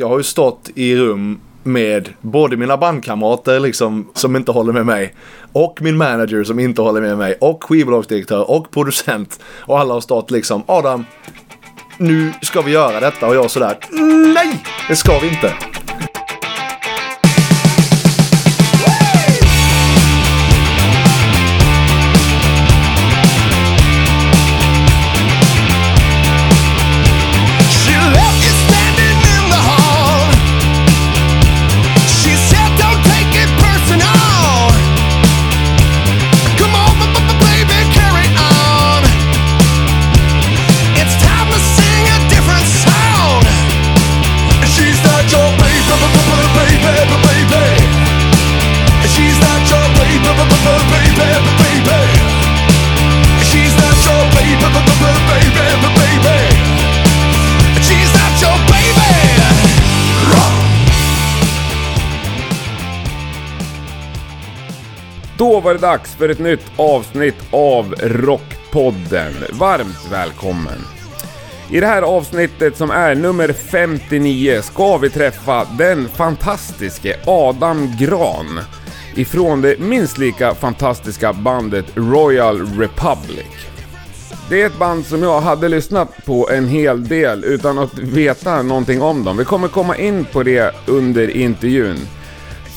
Jag har ju stått i rum med både mina bandkamrater liksom som inte håller med mig och min manager som inte håller med mig och skivbolagsdirektör och producent och alla har stått liksom Adam nu ska vi göra detta och jag sådär nej det ska vi inte. Då var det dags för ett nytt avsnitt av Rockpodden. Varmt välkommen! I det här avsnittet som är nummer 59 ska vi träffa den fantastiske Adam Gran ifrån det minst lika fantastiska bandet Royal Republic. Det är ett band som jag hade lyssnat på en hel del utan att veta någonting om dem. Vi kommer komma in på det under intervjun.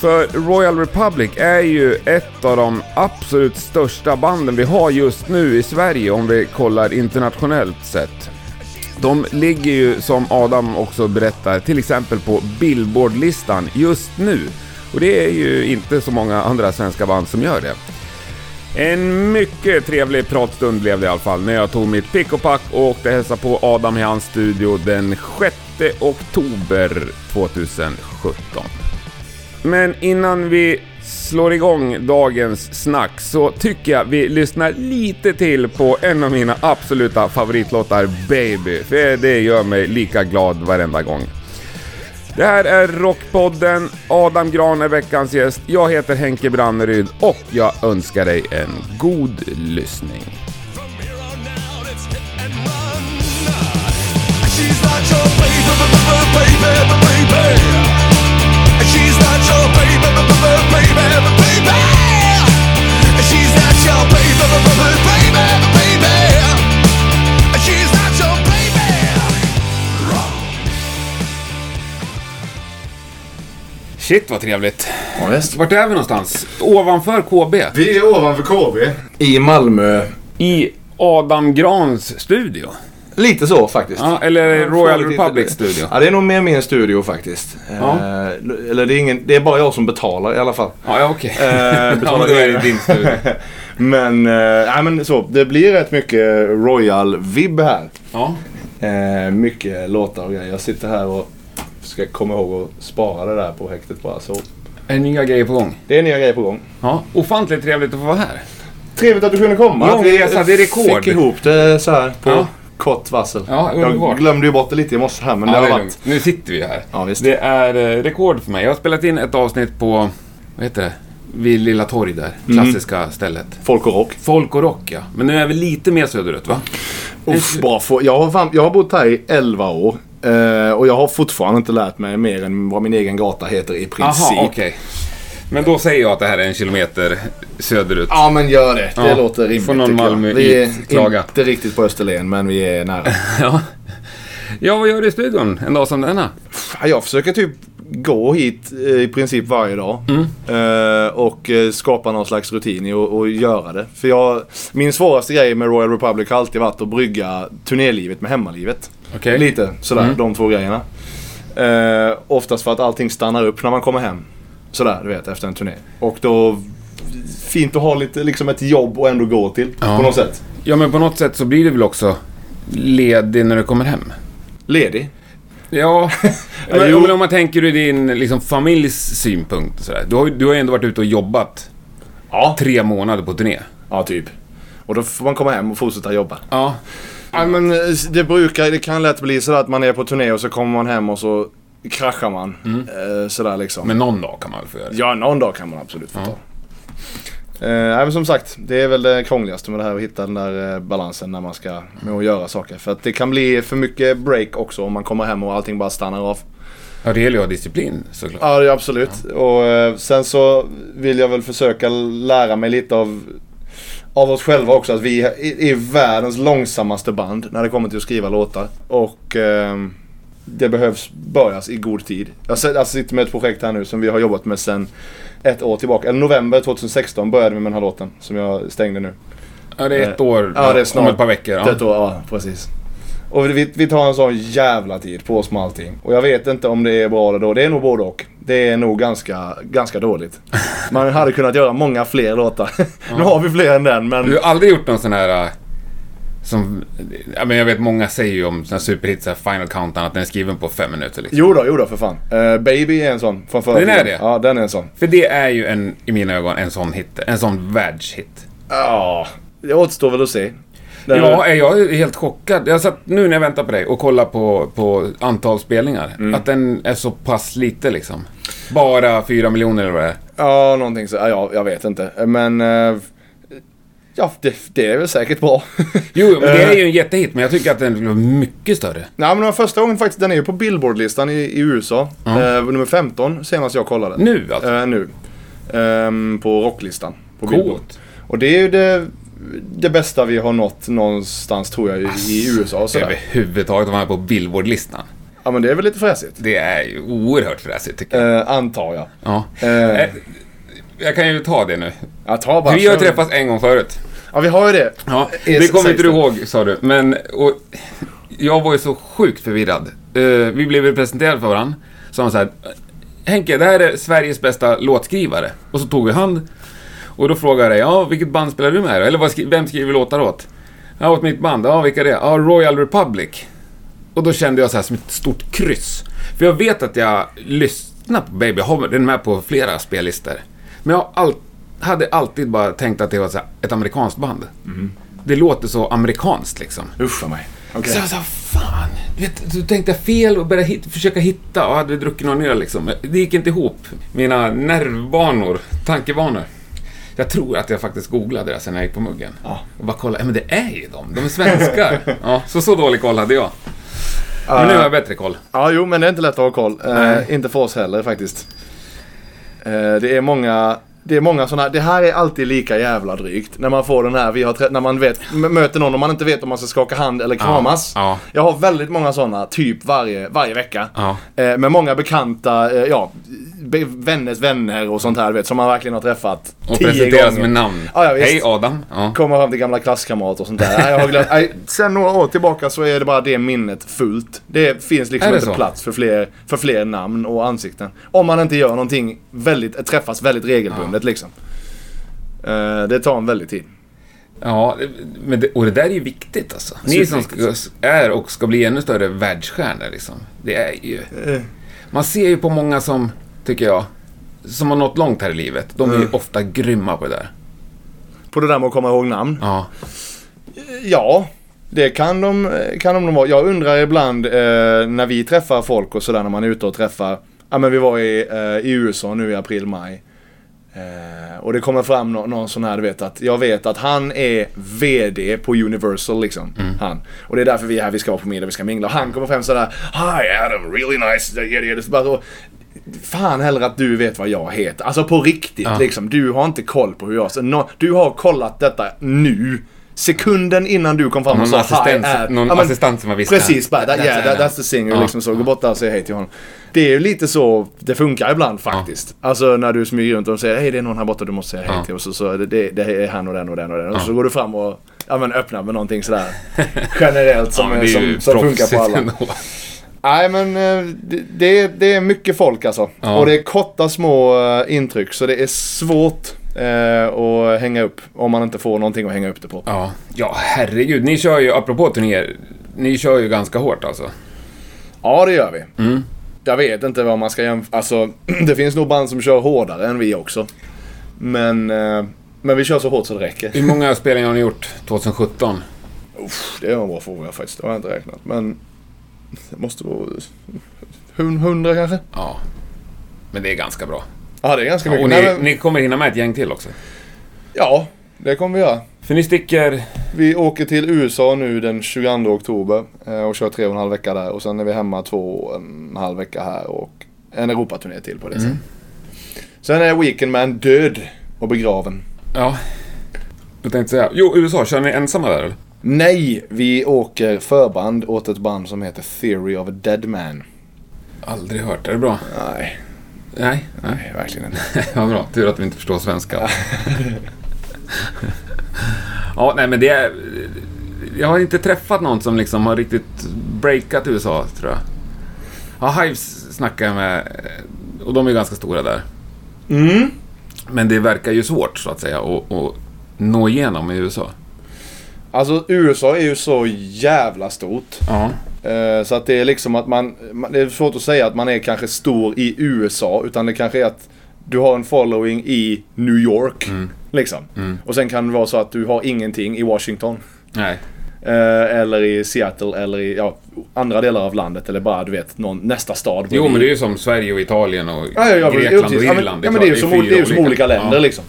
För Royal Republic är ju ett av de absolut största banden vi har just nu i Sverige om vi kollar internationellt sett. De ligger ju, som Adam också berättar, till exempel på Billboardlistan just nu. Och det är ju inte så många andra svenska band som gör det. En mycket trevlig pratstund blev det i alla fall när jag tog mitt pick och pack och åkte hälsa på Adam i hans studio den 6 oktober 2017. Men innan vi slår igång dagens snack så tycker jag vi lyssnar lite till på en av mina absoluta favoritlåtar, Baby. För det gör mig lika glad varenda gång. Det här är Rockpodden, Adam Gran är veckans gäst, jag heter Henke Branneryd och jag önskar dig en god lyssning. She's not your baby, baby, baby. Baby, Shit vad trevligt. Ja, visst. Vart är vi någonstans? Ovanför KB? Vi är ovanför KB. I Malmö. I Adam Grans studio? Lite så faktiskt. Ja, eller Royal Republic studio? Ja, det är nog mer min studio faktiskt. Ja. Eh, eller det är, ingen, det är bara jag som betalar i alla fall. Ja, ja okej. Eh, ja, betalar men det det. din studio. Men, eh, men så. Det blir rätt mycket Royal-vibb här. Ja. Eh, mycket låtar och grejer. Jag sitter här och ska komma ihåg att spara det där på häktet bara. Så Är nya grejer på gång? det är nya grejer på gång. Ja. Ofantligt trevligt att få vara här. Trevligt att du kunde komma. Lång Att vi resa, det är rekord. Fick ihop det så här på Ja. Kort varsel. Ja, underbart. jag glömde ju bort det lite i morse här men Ja, det har varit... lugnt. Nu sitter vi här. Ja. Det är eh, rekord för mig. Jag har spelat in ett avsnitt på, vad heter det? Vid Lilla Torg där. Mm. Klassiska stället. Folk och rock. Folk och rock ja. Men nu är vi lite mer söderut va? Uff, bra. Jag har, jag har bott här i 11 år. Eh, och jag har fortfarande inte lärt mig mer än vad min egen gata heter i princip. Jaha, okej. Men då säger jag att det här är en kilometer söderut. Ja men gör det. Det Ja, låter rimligt får någon. Malmö Vi är klaga. inte riktigt på Österlen men vi är nära. Ja. ja, vad gör du i studion en dag som denna? Ja, Jag försöker typ gå hit eh, i princip varje dag. Eh, och eh, skapa någon slags rutin i att och göra det. För jag, min svåraste grej med Royal Republic har alltid varit att brygga turnélivet med hemmalivet. Okej. Lite sådär, Mm. de två grejerna. Oftast för att allting stannar upp när man kommer hem. Sådär, du vet, efter en turné. Och då, fint att ha lite, liksom ett jobb och ändå gå till. Ja. På något sätt. Ja, men på något sätt så blir du väl också ledig när du kommer hem? Ledig. Ja, men, jo. men om man tänker ur din liksom, familjs synpunkt. och Sådär. Du, har, ju- du har ändå varit ute och jobbat Ja. tre månader på turné. Ja, typ. Och då får man komma hem och fortsätta jobba. Ja. Ja, men eh, det brukar, det kan lätt bli så att man är på turné och så kommer man hem och så kraschar man. Eh, sådär liksom. Men någon dag kan man väl få göra det? Ja, någon dag kan man absolut få Ja. ta. Eh, nej, men som sagt, det är väl det krångligaste med det här att hitta den där eh, balansen när man ska med att göra saker. För att det kan bli för mycket break också om man kommer hem och allting bara stannar av. Ja, det gäller ju att ha disciplin såklart. Ja, det absolut. Och eh, sen så vill jag väl försöka lära mig lite av, av oss själva också. Att vi är, är världens långsammaste band när det kommer till att skriva låtar. Och ehm, det behövs börjas i god tid. Jag sitter med ett projekt här nu som vi har jobbat med sedan ett år tillbaka. Eller november 2016 började vi med den här låten som jag stängde nu. Ja, det är ett år Ja, det är snart. om ett par veckor. Det Ja. är ett år, ja precis. Och vi, vi tar en sån jävla tid på oss med allting. Och jag vet inte om det är bra eller dåligt. Det är nog både och. Det är nog ganska, ganska dåligt. Man hade kunnat göra många fler låtar. nu har vi fler än den men... Du har aldrig gjort någon sån här... Som, ja, men jag vet många säger ju om här superhits, Final Countdown, att den är skriven på fem minuter. Liksom. Jo då, jo då för fan. Eh, Baby är en sån från förra Den är det? Ja, den är en sån. För det är ju en, i mina ögon en sån hit. En sån världshit. Ja, det återstår väl att se. Den, Ja, är jag är helt chockad. Jag satt nu när jag väntar på dig och kollar på, på antal spelningar. Mm. Att den är så pass lite liksom. Bara fyra miljoner eller vad det är. Ja, någonting så. Ja, ja, jag vet inte. Men... eh, ja, det, det är väl säkert bra. Jo, men det Eh. är ju en jättehit, men jag tycker att den var mycket större. Nej men var första gången faktiskt, den är ju på Billboard-listan i, i USA. Ja. Eh, nummer 15 senast jag kollade. Nu alltså? Eh, nu. Ehm, på rocklistan. På Billboard. Coolt. Och det är ju det, det bästa vi har nått någonstans tror jag i, i USA sådär. Överhuvudtaget att vara med på Billboard-listan. Ja men det är väl lite fräsigt. Det är ju oerhört fräsigt tycker jag. Eh, antar jag. Ja. Jag kan ju ta det nu. ja, ta bara. Vi har träffats en gång förut. Ja vi har ju det. Ja, det kommer inte du ihåg sa du. Men och, jag var ju så sjukt förvirrad. Eh, vi blev presenterade för varandra. Så han så här, Henke, det här är Sveriges bästa låtskrivare. Och så tog vi hand. Och då frågade jag, ja, vilket band spelar du med då? Eller vad vem skriver låtar åt? Ja, åt mitt band. Ja, vilka är det? Ja, Royal Republic. Och då kände jag så här som ett stort kryss. För jag vet att jag lyssnar på Baby, jag har den med på flera spellistor. Men jag all, hade alltid bara tänkt att det var ett amerikanskt band. Det låter så amerikanskt liksom. Usch för mig. Okej. Så jag sa, fan, du vet, så tänkte fel och började hit, försöka hitta och hade druckit någon öl liksom. Det gick inte ihop. Mina nervbanor, tankebanor. Jag tror att jag faktiskt googlade det sen jag gick på muggen. Ja. Och bara kollade, ja, men det är ju de, de är svenskar. ja, så så dålig koll hade jag. Men nu har jag bättre koll. Ja, jo, men det är inte lätt att ha koll. Eh, inte för oss heller faktiskt. Eh, det är många, det är många sådana, det här är alltid lika jävla drygt. När man får den här, vi har när man vet, möter någon och man inte vet om man ska skaka hand eller kramas. Ja. Jag har väldigt många sådana, typ varje, varje vecka. Ja. Eh, med många bekanta, eh, ja, be- vänners vänner och sånt här, vet, som man verkligen har träffat Och tio presenteras med namn. Ja, ja. Hej Adam. Ja. Kommer fram till gamla klasskamrater och sånt där. Nej, jag har glömt. Nej, sen några år tillbaka så är det bara det minnet fullt. Det finns liksom inte så? plats för fler, för fler namn och ansikten. Om man inte gör någonting väldigt, träffas väldigt regelbundet liksom. Eh, det tar en väldigt tid. Ja, men det, och det där är ju viktigt alltså. Ni som ska, är och ska bli ännu större världsstjärnor liksom. Det är ju... Eh, Man ser ju på många som, tycker jag, som har nått långt här i livet. De är ju Mm. ofta grymma på det där. På det där med att komma ihåg namn. Ja. Ja, det kan de, kan de vara. Jag undrar ibland eh, när vi träffar folk och sådär när man är ute och träffar. Ja men vi var i, eh, i USA nu i april, maj. Eh, och det kommer fram nå- någon sån här, du vet att jag vet att han är VD på Universal liksom. Han. Och det är därför vi är här, vi ska vara på middag, vi ska mingla. Och han kommer fram sådär Hi Adam, really nice. Bara Fan hellre att du vet vad jag heter. Alltså på riktigt Ja. liksom. Du har inte koll på hur jag ser nå- Du har kollat detta nu. Sekunden innan du kom fram och sa assistent- hi Ad. någon Ja, men assistent som har viskat. Precis, bara, that, yeah, that, that's the singer. Ja. Liksom så, gå bort där och säg hej till honom. Det är ju lite så det funkar ibland faktiskt. Alltså när du smyger runt och säger hej det är någon här borta du måste säga hej Ja. till. Och så, så det, det, är han och den och den och den. Och så går du fram och ja, men, öppnar med någonting sådär generellt som, ja, är som, som funkar på alla. Nej men eh, det, det, är, mycket folk alltså. Ja. Och det är korta små eh, intryck så det är svårt eh, att hänga upp om man inte får någonting att hänga upp det på. Ja, ja herregud. Ni kör ju, apropå turnéer, ni kör ju ganska hårt alltså. Ja det gör vi. Mm. Jag vet inte vad man ska jämföra. Alltså det finns nog band som kör hårdare än vi också. Men, eh, men vi kör så hårt så det räcker. Hur många spelningar har ni gjort 2017? Uff, det är en bra fråga faktiskt. Det har jag inte räknat. Men det måste vara hun- hundra kanske? Ja. Men det är ganska bra. Ja det är ganska mycket. Och Nej, ni, men, ni kommer hinna med ett gäng till också. Ja, det kommer vi göra. För ni sticker... Vi åker till USA nu den 22 oktober eh, och kör tre och en halv vecka där. Och sen är vi hemma två och en halv vecka här och en Europaturné till på det sen. Sen är Weekend Man död och begraven. Ja. Jag tänkte säga... Jo, USA, kör ni ensamma där eller? Nej, vi åker förband åt ett band som heter Theory of a Dead Man. Aldrig hört. Är det bra? Nej, Nej. nej, verkligen inte. Vad bra. Tur att vi inte förstår svenska. ja, nej men det är... Jag har inte träffat någon som liksom har riktigt breakat USA, tror jag. Ja, Hives snackar jag med och de är ganska stora där. Mm. Men det verkar ju svårt, så att säga, att, att nå igenom i USA. Alltså USA är ju så jävla stort. Ja. Eh, Så att det är liksom att man, det är svårt att säga att man är kanske stor i USA utan det kanske är att du har en following i New York. Liksom. Och sen kan det vara så att du har ingenting i Washington. Nej. Eh, eller i Seattle eller i ja, andra delar av landet eller bara du vet någon, nästa stad. Jo, men det är ju som Sverige och Italien och Ja, ja, Grekland och Irland. Ja, men det är ju klart, som, fyra det är ju som olika länder Ja. liksom.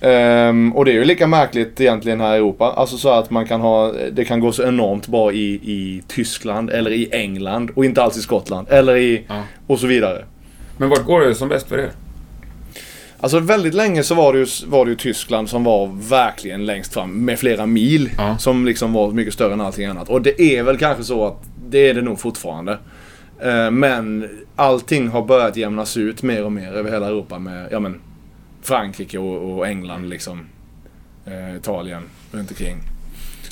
Ehm, och det är ju lika märkligt egentligen här i Europa. Alltså så att man kan ha, det kan gå så enormt bra i, i Tyskland eller i England och inte alls i Skottland. Eller i, Ja. och så vidare. Men vart går det som bäst för er? Alltså väldigt länge så var det, ju, var det ju Tyskland som var verkligen längst fram med flera mil. Ja. Som liksom var mycket större än allting annat. Och det är väl kanske så att det är det nog fortfarande. Eh, Men allting har börjat jämnas ut mer och mer över hela Europa med ja, men, Frankrike och, och England liksom. Eh, Italien runt omkring.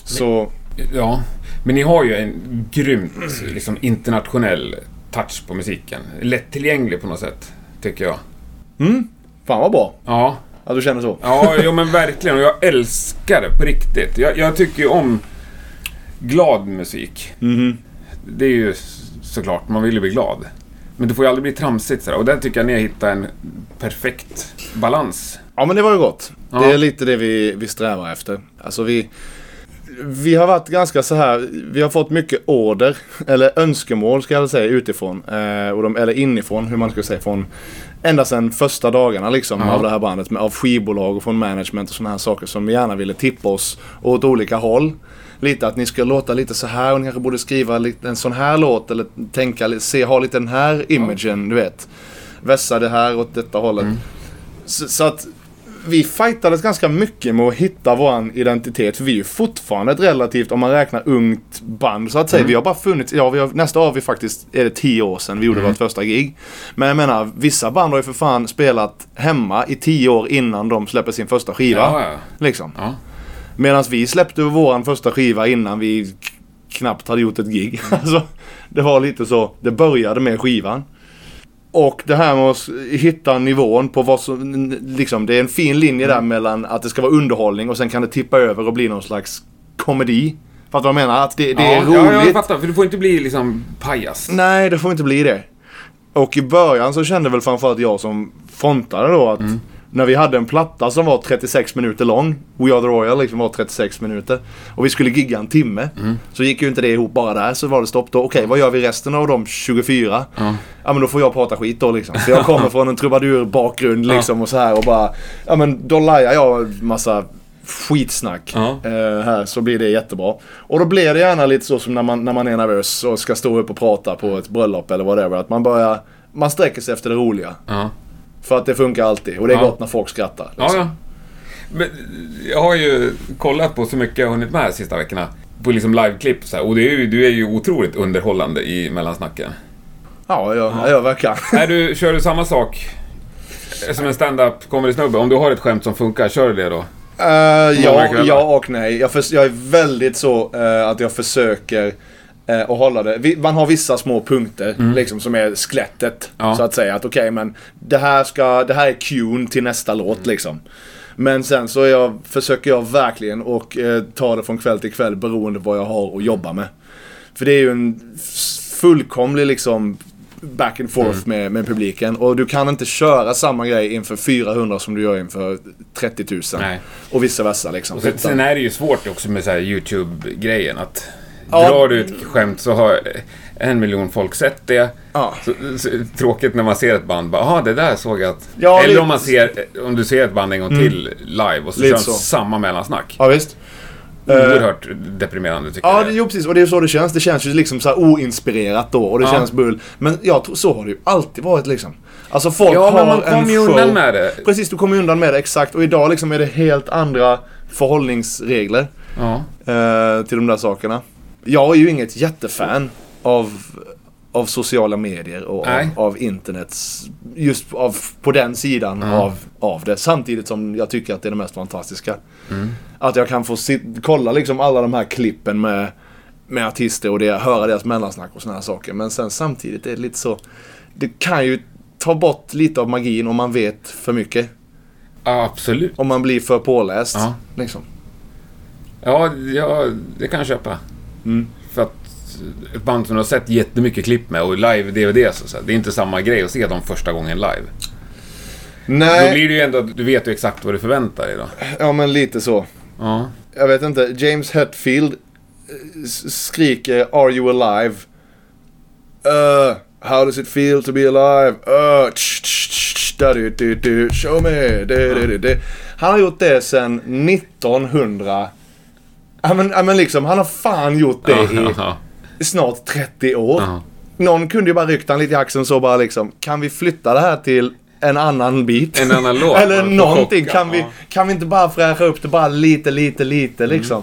Så Ja, men ni har ju en grymt liksom, internationell touch på musiken. Lättillgänglig på något sätt, tycker jag. fan vad bra Ja, att du känner så. ja jo, men verkligen. Och jag älskar det på riktigt. Jag, jag tycker ju om glad musik. Mhm. Det är ju såklart, man vill ju bli glad. Men det får ju aldrig bli tramsigt sådär. Och där tycker jag ni har hittat en perfekt balans. Ja men det var ju gott. Ja. Det är lite det vi, vi strävar efter. Alltså vi... Vi har varit ganska så här. Vi har fått mycket order, eller önskemål ska jag säga utifrån. Eh, och de, eller inifrån, hur man ska säga. Från, ända sedan första dagarna liksom Ja. av det här bandet. Med, av skivbolag och från management och sådana här saker som gärna ville tippa oss åt olika håll. Lite att ni ska låta lite så här och ni kanske borde skriva en sån här låt eller tänka, se, ha lite den här imagen, du vet. Vässa det här åt detta hållet. Så, så att vi fightades ganska mycket med att hitta våran identitet. För vi är ju fortfarande ett relativt, om man räknar ungt band så att säga. Vi har bara funnits, ja vi har, nästa år vi faktiskt, är det tio år sedan vi gjorde vårt första gig. Men jag menar, vissa band har ju för fan spelat hemma i tio år innan de släpper sin första skiva. Ja, ja. Liksom. Ja. Medan vi släppte våran första skiva innan vi knappt hade gjort ett gig. alltså, det var lite så, det började med skivan. Och det här med att hitta nivån på vad som, liksom, det är en fin linje där mellan att det ska vara underhållning och sen kan det tippa över och bli någon slags komedi. Fattar du vad jag menar? Att det, det är ja, roligt. Ja, jag fattar. För du får inte bli liksom pajas. Nej, det får inte bli det. Och i början så kände väl framförallt jag som frontade då att när vi hade en platta som var 36 minuter lång, We Are The Royal liksom var 36 minuter. Och vi skulle gigga en timme. Så gick ju inte det ihop bara där, så var det stopp då. Okej, vad gör vi resten av de 24? Ja. Ja men då får jag prata skit då liksom. För jag kommer från en trubadur-bakgrund liksom och så här och bara... Ja men då lajar jag massa skitsnack Ja. eh, här så blir det jättebra. Och då blir det gärna lite så som när man, när man är nervös och ska stå upp och prata på ett bröllop eller whatever. Att man börjar... Man sträcker sig efter det roliga. Ja. För att det funkar alltid. Och det är Ja. gott när folk skrattar. Ja, liksom. ja. Men jag har ju kollat på så mycket jag har hunnit med de sista veckorna. På liksom liveklipp och så här. Och det är ju, du är ju otroligt underhållande i mellansnacken. Ja, jag, vad jag kan. Är du, kör du samma sak som en stand-up comedy-snubbe? Om du har ett skämt som funkar, kör du det då? Många ja, ja och nej. Jag, förs- jag är väldigt så eh, att jag försöker eh, att hålla det. Man har vissa små punkter liksom som är skelettet. Mm. Ja. Så att säga att okej men det här, ska, det här är cuen till nästa Mm. låt liksom. Men sen så jag, försöker jag verkligen och eh, ta det från kväll till kväll beroende på vad jag har att jobba med. För det är ju en fullkomlig liksom back and forth Mm. med, med publiken. Och du kan inte köra samma grej inför 400 som du gör inför 30 000. Nej. Och vice versa liksom. Och sen, sen är det ju svårt också med så YouTube-grejen att Ja. Drar du ett skämt så har en miljon folk sett det. Ja. Så, så, tråkigt när man ser ett band bara, det där såg jag att... Ja, Eller om man ser, om du ser ett band en gång till live och så Lite kör de samma mellansnack. Ja, visst. Eh, Oerhört deprimerande tycker Ja, jag. det, jo precis. Och det är så det känns. Det känns ju liksom så här oinspirerat då och det Ja. känns bull. Men jag tror, så har det ju alltid varit liksom. Alltså folk Ja, har men man kommer ju undan med det. Precis, du kommer undan med det exakt. Och idag liksom är det helt andra förhållningsregler Ja. eh, till de där sakerna. Jag är ju inget jättefan av, av sociala medier och av, av internets, just av, på den sidan av, av det. Samtidigt som jag tycker att det är det mest fantastiska. Mm. Att jag kan få sit, kolla liksom alla de här klippen med, med artister och det, höra deras mellansnack och såna här saker. Men sen samtidigt är det lite så, det kan ju ta bort lite av magin om man vet för mycket. ja, absolut. Om man blir för påläst. Ja. Liksom. Ja, ja, det kan jag köpa. Mm. För att ett band som du har sett jättemycket klipp med och live-DVD så, det är inte samma grej att se dem första gången live. Då Nej, blir det ju ändå, du vet ju exakt vad du förväntar dig då. ja men lite så. Ja. Jag vet inte, James Hetfield eh, skriker Are you alive? Uh, how does it feel to be alive? Uh, tsch, tsch, tsch, da, du, du, du, show me. Du, du, du, du. Han har gjort det sedan 1900. Ja men, ja, men liksom, han har fan gjort det i snart 30 år. Någon kunde ju bara ryckt han lite i axeln så bara liksom, kan vi flytta det här till en annan bit? En annan låt. Eller någonting. Kan vi, kan vi inte bara fräscha upp det bara lite, lite, lite liksom?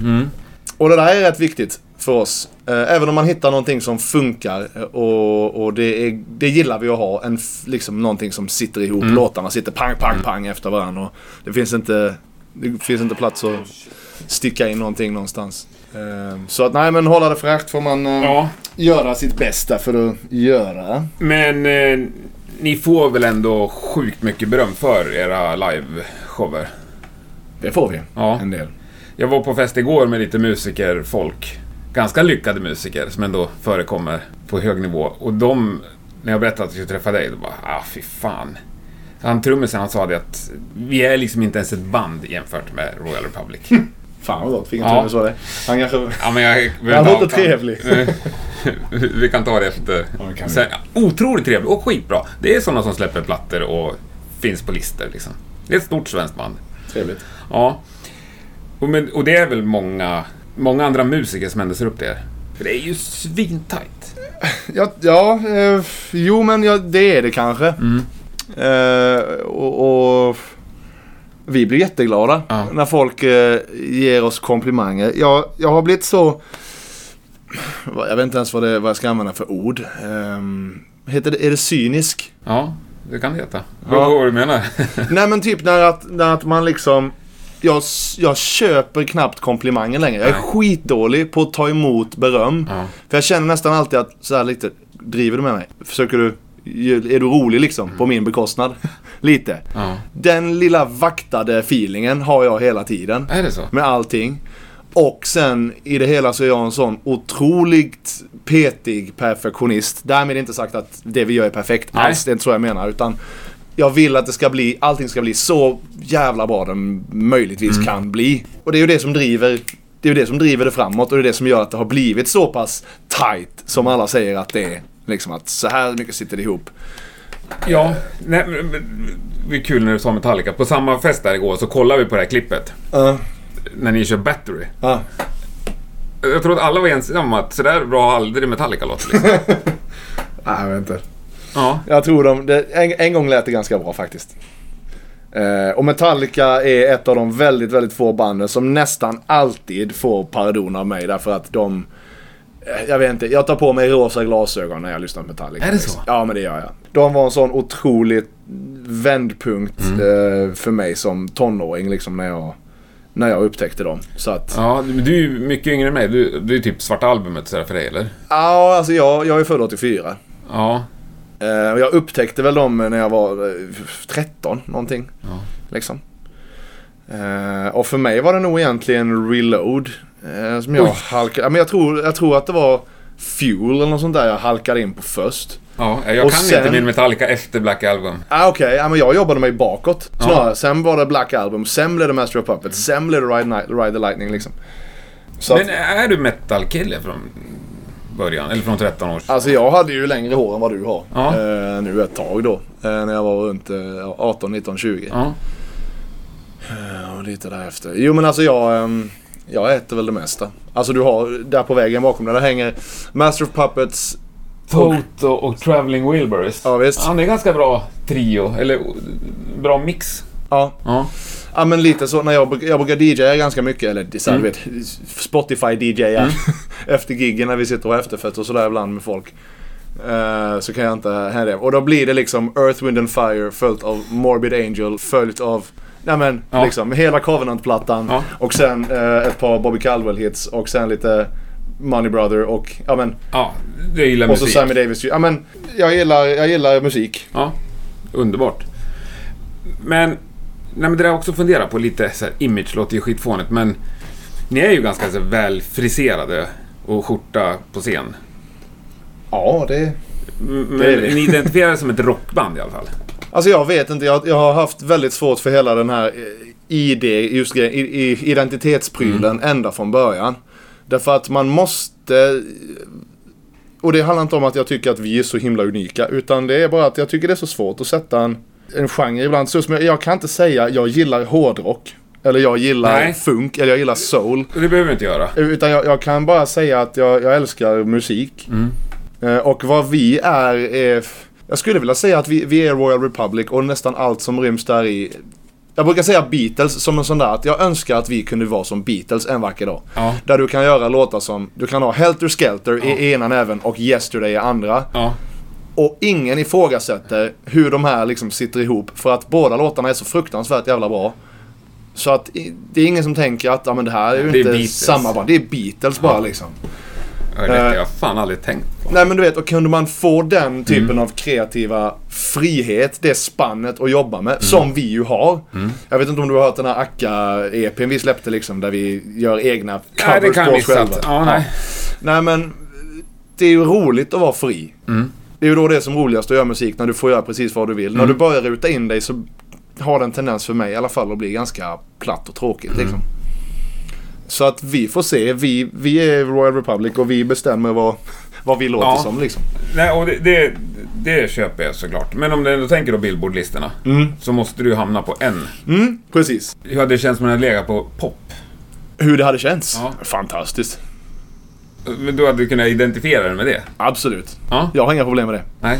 Mm. Och det där är rätt viktigt för oss. Eh, Även om man hittar någonting som funkar eh, och, och det, är, det gillar vi att ha. En, liksom någonting som sitter ihop. Mm. Låtarna sitter pang, pang, pang efter varandra. Och det, finns inte, det finns inte plats att sticka in någonting någonstans. Eh, Så att nej men hålla det fräscht får man eh, ja. göra sitt bästa för att göra. Men eh, ni får väl ändå sjukt mycket beröm för era live-shower? Det får vi. Ja. En del. Jag var på fest igår med lite musikerfolk. Ganska lyckade musiker som ändå förekommer på hög nivå. Och de, när jag berättade att jag skulle träffa dig, då bara ah fy fan. Han trummisen han sa det att vi är liksom inte ens ett band jämfört med Royal Republic. Fan vad gott. Fick Ja. ja. det. Han kanske... Ja, men jag, Han låter trevlig. vi kan ta det efter. Ja. Sen, otroligt trevlig och skitbra. Det är sådana som släpper plattor och finns på listor liksom. Det är ett stort svenskt band. Trevligt. Ja. Och, men, och det är väl många, många andra musiker som ändå ser upp det. För det är ju svintajt. Ja, ja eh, jo men ja, det är det kanske. Mm. Eh, och, och vi blir jätteglada Ja. när folk eh, ger oss komplimanger. Jag, jag har blivit så... Jag vet inte ens vad, det, vad jag ska använda för ord. Um, heter det, är det cynisk? Ja, det kan det heta. Ja. Vad vad du menar? Nej men typ när att, när att man liksom... Jag, jag köper knappt komplimanger längre. Jag är Nej. skitdålig på att ta emot beröm. ja. För jag känner nästan alltid att så här lite, driver du med mig? Försöker du, är du rolig liksom på min bekostnad? Lite. ja. Den lilla vaktade feelingen har jag hela tiden. Är det så? Med allting. Och sen i det hela så är jag en sån otroligt petig perfektionist. Därmed inte sagt att det vi gör är perfekt Nej. alls. Det är inte så jag menar. Utan jag vill att det ska bli, allting ska bli så jävla bra det möjligtvis Mm. kan bli. Och det är ju det som driver det är ju det som driver det framåt och det är det som gör att det har blivit så pass tight som alla säger att det är. Liksom att så här mycket sitter det ihop. Ja, nej, men, men, det är kul när du sa Metallica. På samma fest där igår så kollade vi på det här klippet. Ja, När ni kör Battery. ja. Jag tror att alla var ensamma om att sådär bra har aldrig Metallica låtit. Liksom. Nej, jag vet inte. Ja. Jag tror de, det, en, en gång lät det ganska bra faktiskt. Eh, och Metallica är ett av de väldigt, väldigt få banden som nästan alltid får pardon av mig därför att de... eh, Jag vet inte, jag tar på mig rosa glasögon när jag lyssnar på Metallica. Är det så? Ja, men det gör jag. De var en sån otrolig vändpunkt eh, för mig som tonåring liksom när jag, när jag upptäckte dem. Så att... Ja, du är ju mycket yngre än mig. Du, du är typ svarta albumet sådär för dig, eller? Ja, alltså jag, jag är född 84. Ja. Eh, jag upptäckte väl dem när jag var eh, 13 någonting. Ja. Liksom. Eh, och för mig var det nog egentligen Reload. Eh, som jag Oj. halkade... Ja, men jag, tror, jag tror att det var Fuel eller något sånt där jag halkade in på först. Ja, jag Och kan sen- inte min Metallica efter Black Album. Ah, Okej, ja, men jag jobbade mig bakåt. Ja. Snarare. Sen var det Black Album, sen blev det Master of Puppets, sen blev det Ride, Night, Ride the Lightning liksom. Så att, Men är du metal-kille från början? Eller från 13 år? Alltså jag hade ju längre hår än vad du har. Ja. Eh, nu ett tag då. Eh, när jag var runt eh, 18, 19, 20. Ja. Eh, och lite därefter. Jo men alltså jag, ehm, jag äter väl det mesta. Alltså du har, där på väggen bakom dig, där hänger Master of Puppets. Toto och Traveling Wilburys. Ja visst. Ja, det är ganska bra trio. Eller bra mix. Ja. Ja. Ja men lite så när jag, jag brukar DJa ganska mycket, eller så här, du vet, Spotify DJa efter giggen när vi sitter och efterfett och sådär ibland med folk. Eh, så kan jag inte här det. Och då blir det liksom Earth, Wind and Fire följt av Morbid Angel följt av Nej men Ja. liksom hela Covenant-plattan Ja. och sen eh, ett par Bobby Caldwell-hits och sen lite Money Brother och ja men Ja, jag gillar och så musik. Sammy Davis. Ja men jag gillar, jag gillar musik. Ja, underbart. Men, nej men det där också fundera på lite så här, image låter ju skitfånigt men ni är ju ganska så väl friserade och skjorta på scen. Ja det Men Det är vi. ni identifierar er som ett rockband i alla fall. Alltså jag vet inte, jag, jag har haft väldigt svårt för hela den här eh, ID, just grej- i, i, identitetsprylen ända från början. Därför att man måste... Och det handlar inte om att jag tycker att vi är så himla unika. Utan det är bara att jag tycker det är så svårt att sätta en, en genre ibland. Så som jag, jag kan inte säga jag gillar hårdrock. Eller jag gillar Nej. funk. Eller jag gillar soul. Det behöver du inte göra. Utan jag, jag kan bara säga att jag, jag älskar musik. Eh, och vad vi är är... Jag skulle vilja säga att vi, vi är Royal Republic och nästan allt som ryms där i. Jag brukar säga Beatles som en sån där att jag önskar att vi kunde vara som Beatles en vacker dag. Ja. Där du kan göra låtar som, du kan ha Helter Skelter i ena näven och Yesterday i andra. Ja. Och ingen ifrågasätter hur de här liksom sitter ihop för att båda låtarna är så fruktansvärt jävla bra. Så att det är ingen som tänker att ja, men det här är ju inte Beatles. samma band. Det är Beatles bara Ja. liksom. Ja, Det har jag fan aldrig tänkt på. Nej men du vet, och kunde man få den typen Mm. av kreativa frihet, det spannet att jobba med, Mm. som vi ju har. Jag vet inte om du har hört den här Akka-EPn vi släppte liksom, där vi gör egna Nej, covers det kan på oss själva. Ja, nej. Nej men, det är ju roligt att vara fri. Mm. Det är ju då det är som roligast att göra musik, när du får göra precis vad du vill. Mm. När du börjar ruta in dig så har den tendens för mig i alla fall att bli ganska platt och tråkigt Mm. liksom. Så att vi får se. Vi, vi är Royal Republic och vi bestämmer vad, vad vi låter Ja. som liksom. nej och det, det, det köper jag såklart. Men om du ändå tänker då Billboard-listorna. Så måste du hamna på en. Mm, precis. Hur hade det känts om den hade legat på pop? Hur det hade känts? Ja. Fantastiskt. Men du hade kunnat identifiera den med det? Absolut. Ja. Jag har inga problem med det. Nej.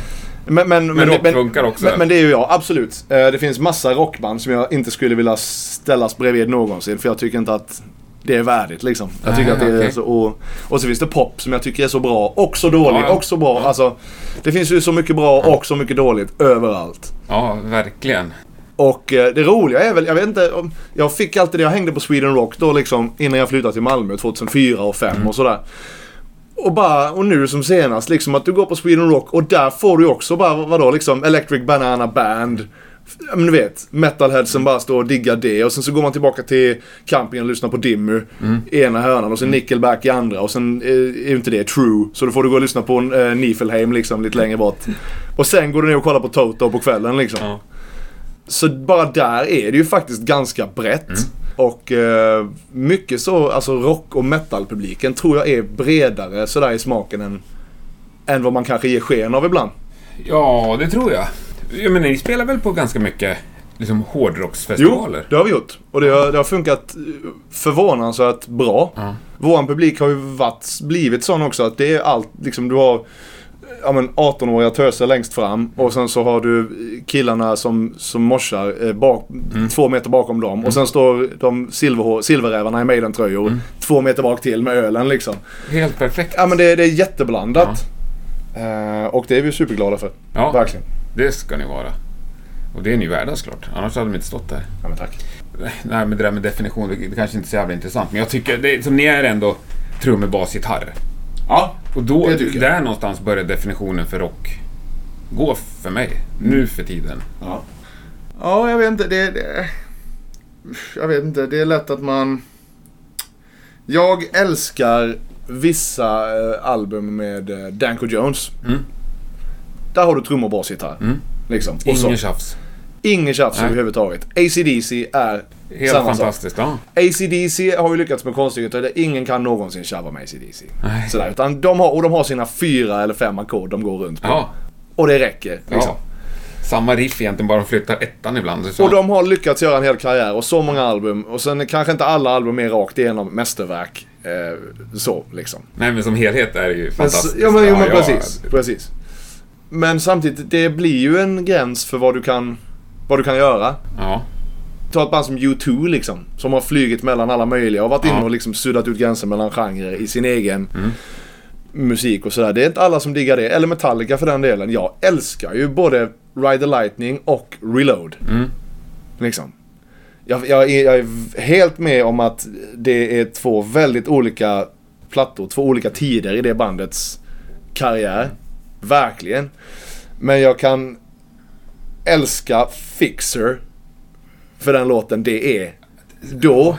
Men, men, men, rock men, funkar också. Men, men det är ju jag, absolut. Eh, Det finns massa rockband som jag inte skulle vilja ställas bredvid någonsin. För jag tycker inte att det är värdigt liksom. Jag tycker att det är okej. så, och, och så finns det pop som jag tycker är så bra och så dålig Ja, ja. och så bra. Alltså, det finns ju så mycket bra och så mycket dåligt överallt. Ja, verkligen. Och eh, det roliga är väl, jag vet inte. Jag fick alltid det, jag hängde på Sweden Rock då liksom innan jag flyttade till Malmö 2004 och 2005 och sådär. Och bara, och nu som senast liksom att du går på Sweden Rock och där får du också bara, vadå liksom Electric Banana Band. Ja, Men du vet, metalheadsen bara står och diggar det och sen så går man tillbaka till campingen och lyssnar på Dimmu i ena hörnan och sen Nickelback i andra och sen eh, är ju inte det true. Så då får du gå och lyssna på eh, Nifelheim liksom lite längre bort. Och sen går du ner och kollar på Toto på kvällen liksom. Ja. Så bara där är det ju faktiskt ganska brett. Och eh, mycket så, alltså rock och metalpubliken tror jag är bredare sådär i smaken än, än vad man kanske ger sken av ibland. Ja, det tror jag. Jag menar, ni spelar väl på ganska mycket liksom, hårdrocksfestivaler? det har vi gjort. Och det har, det har funkat eh, förvånansvärt bra. Ja. Vår publik har ju varit, blivit sån också att det är allt, liksom du har ja, men 18-åriga töser längst fram och sen så har du killarna som, som morsar eh, bak, två meter bakom dem. Och sen står de silverrävarna i Maiden-tröjor två meter bak till med ölen liksom. Helt perfekt. Ja men det, det är jätteblandat. Eh, och det är vi superglada för. Ja. Verkligen. Det ska ni vara. Och det är ni värda såklart. Annars hade de inte stått där. Ja men tack. Nej, men det där med definition, det det kanske inte är så jävla intressant. Men jag tycker, det, som ni är ändå trummor, bas, gitarr. Ja. Och då, Det tycker jag. där någonstans börjar definitionen för rock gå för mig. Nu för tiden. Ja. Ja, jag vet inte. Det, det, jag vet inte. Det är lätt att man... Jag älskar vissa eh, album med eh, Danko Jones. Mm. Där har du trummor, bas, gitarr. Mm. Liksom. Och. Ingen tjafs. Ingen tjafs överhuvudtaget. ACDC är Helt Samma sak. fantastiskt. Ja. ACDC har ju lyckats med konstigheter där ingen kan någonsin tjabba med ACDC. Nej. Sådär, utan de har, och de har sina fyra eller fem ackord de går runt på. ja. Och det räcker. Liksom. ja. Samma riff egentligen, bara de flyttar ettan ibland. Och de har lyckats göra en hel karriär och så många album. Och sen kanske inte alla album är rakt igenom mästerverk. Eh, så liksom. Nej, men som helhet är det ju Men, fantastiskt. s- ja men, jo, men ja. precis, precis. Men samtidigt, det blir ju en gräns för vad du kan, vad du kan göra. Ja. Ta ett band som U2 liksom. Som har flugit mellan alla möjliga och varit Ja. inne och liksom suddat ut gränser mellan genrer i sin egen musik och sådär. Det är inte alla som diggar det. Eller Metallica för den delen. Jag älskar ju både Ride the Lightning och Reload. Mm. Liksom. Jag, jag, är, jag är helt med om att det är två väldigt olika plattor. Två olika tider i det bandets karriär. Verkligen. Men jag kan älska Fixer för den låten det är då.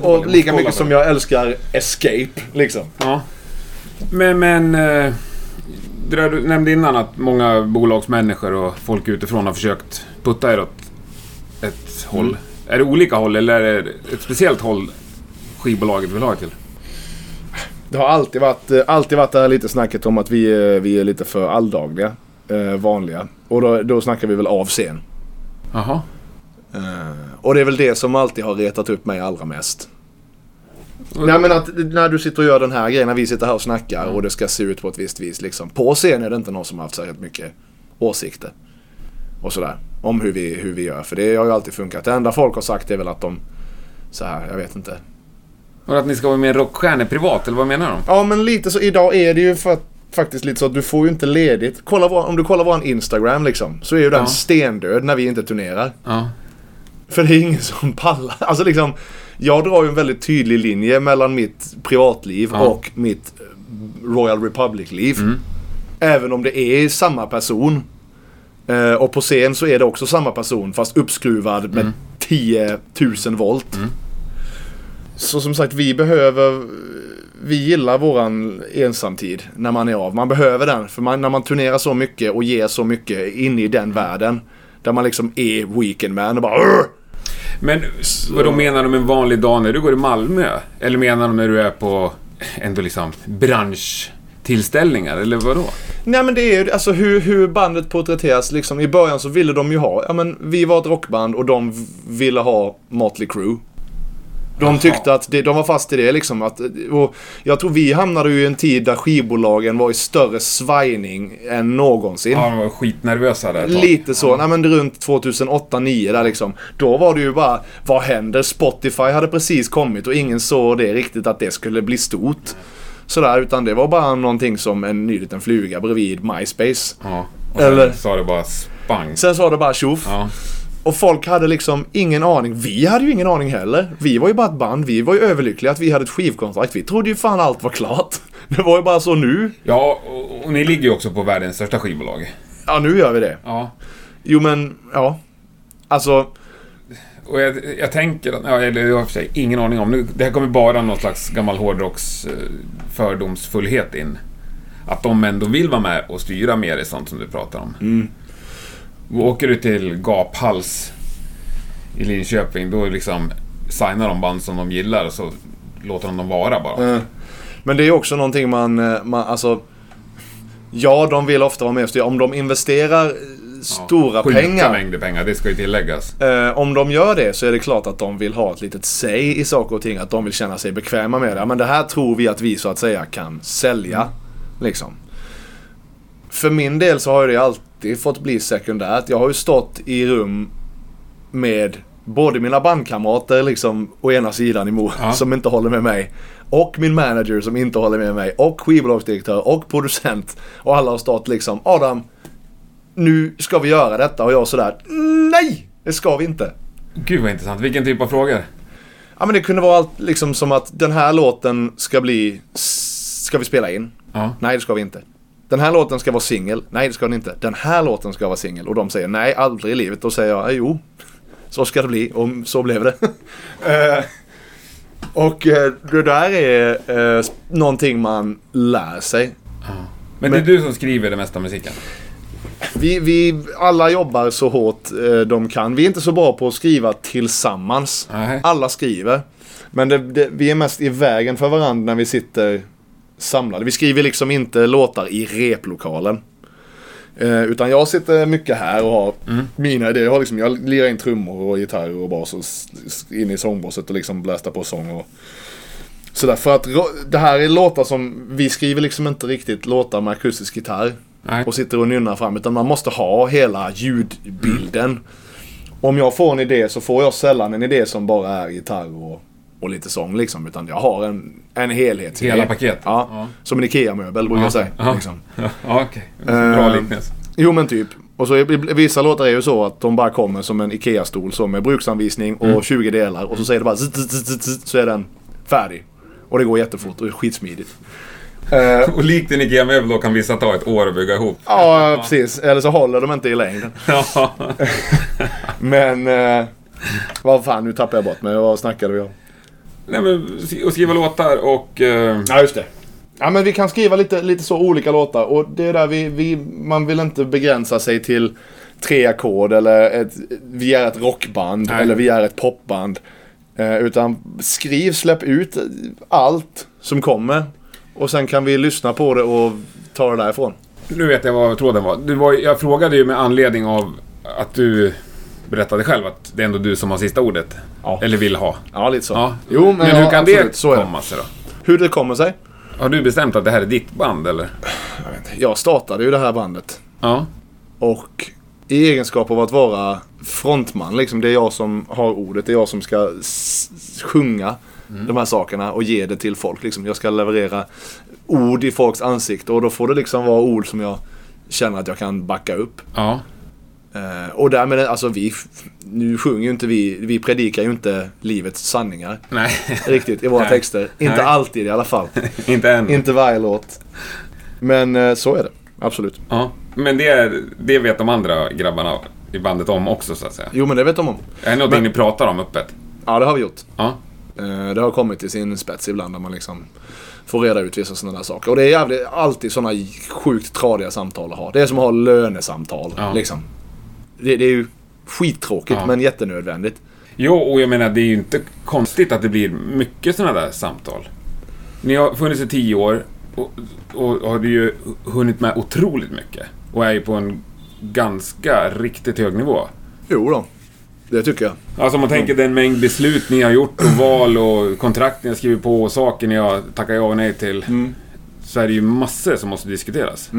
Och lika mycket som jag älskar Escape liksom. Ja. Men, men... eh, Det där du nämnde innan att många bolagsmänniskor och folk utifrån har försökt putta er åt ett håll. Mm. Är det olika håll eller är det ett speciellt håll skivbolaget vill ha er till? Det har alltid varit, eh, alltid varit det här lite snacket om att vi, är- vi är lite för alldagliga. Eh, vanliga. Och då, då snackar vi väl av scen. Jaha. Eh, och det är väl det som alltid har retat upp mig allra mest. Nej men att när du sitter och gör den här grejen, när vi sitter här och snackar och det ska se ut på ett visst vis liksom. På scen är det inte någon som har haft särskilt mycket åsikter. Och sådär. Om hur vi, hur vi gör. För det har ju alltid funkat. Det enda folk har sagt är väl att de, så här, jag vet inte. Och att ni ska vara mer rockstjärnor privat, eller vad menar de? Ja men lite så, idag är det ju för att, faktiskt lite så att du får ju inte ledigt. Kolla vår, om du kollar vår Instagram liksom. Så är ju den Ja. stendöd när vi inte turnerar. Ja. För det är ingen som pallar. Alltså liksom, jag drar ju en väldigt tydlig linje mellan mitt privatliv Ja. och mitt Royal Republic-liv. Mm. Även om det är samma person. Eh, och på scen så är det också samma person fast uppskruvad med Mm. 10 000 volt. Så som sagt, vi behöver... Vi gillar våran ensamtid när man är av. Man behöver den. För man, när man turnerar så mycket och ger så mycket in i den världen. Där man liksom är weekend man och bara "Arr!" Men vad då menar de en vanlig dag när du går i Malmö? Eller menar de när du är på ändå liksom branschtillställningar, eller vad då? Nej men det är ju alltså hur, hur bandet porträtteras liksom. I början så ville de ju ha, ja men vi var ett rockband och de ville ha Motley Crue. De tyckte att det, de var fast i det liksom. Att, och jag tror vi hamnade ju i en tid där skivbolagen var i större svajning än någonsin. Ja, de var skitnervösa där ett tag. Lite så, nej men runt 2008-2009 där liksom. Då var det ju bara, vad händer? Spotify hade precis kommit och ingen såg det riktigt att det skulle bli stort. Sådär, utan det var bara någonting som en ny liten fluga bredvid MySpace. Ja. Och sen Eller- sa det bara spang. Sen sa det bara tjoff. Ja. Och folk hade liksom ingen aning. Vi hade ju ingen aning heller. Vi var ju bara ett band. Vi var ju överlyckliga att vi hade ett skivkontrakt. Vi trodde ju fan allt var klart. Det var ju bara så nu. Ja, och, och ni ligger ju också på världens största skivbolag. Ja, nu gör vi det. Ja. Jo men, ja. Alltså, Och jag, jag tänker att, ja, eller jag har för sig ingen aning om, nu, det här kommer bara någon slags gammal hårdrocks eh, fördomsfullhet in. Att de ändå vill vara med och styra mer i sånt som du pratar om. Mm. Åker du till Gaphals i Linköping, då liksom signar de band som de gillar och så låter de dem vara bara. Eh, Men det är också någonting man, eh, man alltså... Ja, de vill ofta vara med och styra. Om de investerar eh, stora Sjuka pengar. mängder pengar, det ska ju tilläggas. Eh, om de gör det så är det klart att de vill ha ett litet say i saker och ting. Att de vill känna sig bekväma med det. Ja, Men det här tror vi att vi så att säga kan sälja. Liksom. För min del så har ju det alltid fått bli sekundärt. Jag har ju stått i rum med både mina bandkamrater liksom å ena sidan emot, Ja. som inte håller med mig. Och min manager som inte håller med mig. Och skivbolagsdirektör och producent. Och alla har stått liksom Adam, nu ska vi göra detta. Och jag sådär, nej! Det ska vi inte. Gud vad intressant. Vilken typ av frågor? Ja men det kunde vara allt liksom som att den här låten ska bli, ska vi spela in? Ja. Nej det ska vi inte. Den här låten ska vara singel. Nej det ska den inte. Den här låten ska vara singel. Och de säger nej aldrig i livet. Då säger jag jo. Så ska det bli. Och så blev det. Eh, och eh, det där är eh, någonting man lär sig. Men, det är du som skriver det mesta musiken? vi, vi alla jobbar så hårt eh, de kan. Vi är inte så bra på att skriva tillsammans. Nej. Alla skriver. Men det, det, vi är mest i vägen för varandra när vi sitter samlade. Vi skriver liksom inte låtar i replokalen. Eh, utan jag sitter mycket här och har mina idéer. Jag, har liksom, jag lirar in trummor och gitarr och bas och in i sångbåset och liksom blästar på sång. Och sådär. För att det här är låtar som, vi skriver liksom inte riktigt låtar med akustisk gitarr. Nej. Och sitter och nynnar fram. Utan man måste ha hela ljudbilden. Om jag får en idé så får jag sällan en idé som bara är gitarr och, och lite sång liksom. Utan jag har en, en helhet. Hela paket. Ja, Ja. Som en IKEA-möbel brukar jag säga. Ja. Liksom. Ja, okej. Bra Eh, liknelse. Jo men typ. Och så vissa låtar är ju så att de bara kommer som en IKEA-stol så med bruksanvisning och Mm. 20 delar. Och så säger det bara zzz, zzz, zzz, så är den färdig. Och det går jättefort och är skitsmidigt. Eh, Och likt en IKEA-möbel då kan vissa ta ett år att bygga ihop. ja, precis. Eller så håller de inte i längden. Men... Eh, vad fan, nu tappar jag bort mig. Vad snackade vi om? Nej men, och skriva låtar och... eh, Ja, just det. Ja, men vi kan skriva lite, lite så olika låtar och det är där vi, vi, man vill inte begränsa sig till tre ackord eller ett, vi är ett rockband Nej. eller vi är ett popband. Eh, utan skriv, släpp ut allt som kommer och sen kan vi lyssna på det och ta det därifrån. Nu vet jag vad tråden var. Du var. Jag frågade ju med anledning av att du berättade själv att det är ändå du som har sista ordet. Ja. Eller vill ha. Ja, lite så. Ja. Jo, men, men ja, hur kan absolut, det så komma sig då? Hur det kommer sig? Har du bestämt att det här är ditt band eller? Jag, vet inte. jag startade ju det här bandet Ja. Och i egenskap av att vara frontman, liksom, det är jag som har ordet, det är jag som ska sjunga de här sakerna och ge det till folk. Liksom. Jag ska leverera ord i folks ansikte och då får det liksom vara ord som jag känner att jag kan backa upp. Ja. Eh, och därmed, alltså vi, nu sjunger ju inte vi, vi predikar ju inte livets sanningar Nej. riktigt i våra Nej. texter. Inte Nej. alltid i alla fall. Inte än. inte varje låt. Men eh, så är det, absolut. Ja. Men det, det vet de andra grabbarna i bandet om också så att säga. Jo men det vet de om. Är det någonting Men- ni pratar om öppet? Ja det har vi gjort. Ja. Eh, Det har kommit till sin spets ibland när man liksom får reda ut vissa sådana där saker. Och det är jävligt, alltid sådana sjukt tradiga samtal att ha. Det är som att ha lönesamtal. Ja. Liksom. Det, det är ju skittråkigt Ja. men jättenödvändigt. Jo, och jag menar det är ju inte konstigt att det blir mycket sådana där samtal. Ni har funnits i tio år och, och har ju hunnit med otroligt mycket. Och är ju på en ganska riktigt hög nivå. Jo då, det tycker jag. Alltså om man tänker den mängd beslut ni har gjort och val och kontrakt ni har skrivit på och saker ni har tackat ja och nej till. Så är det ju massor som måste diskuteras.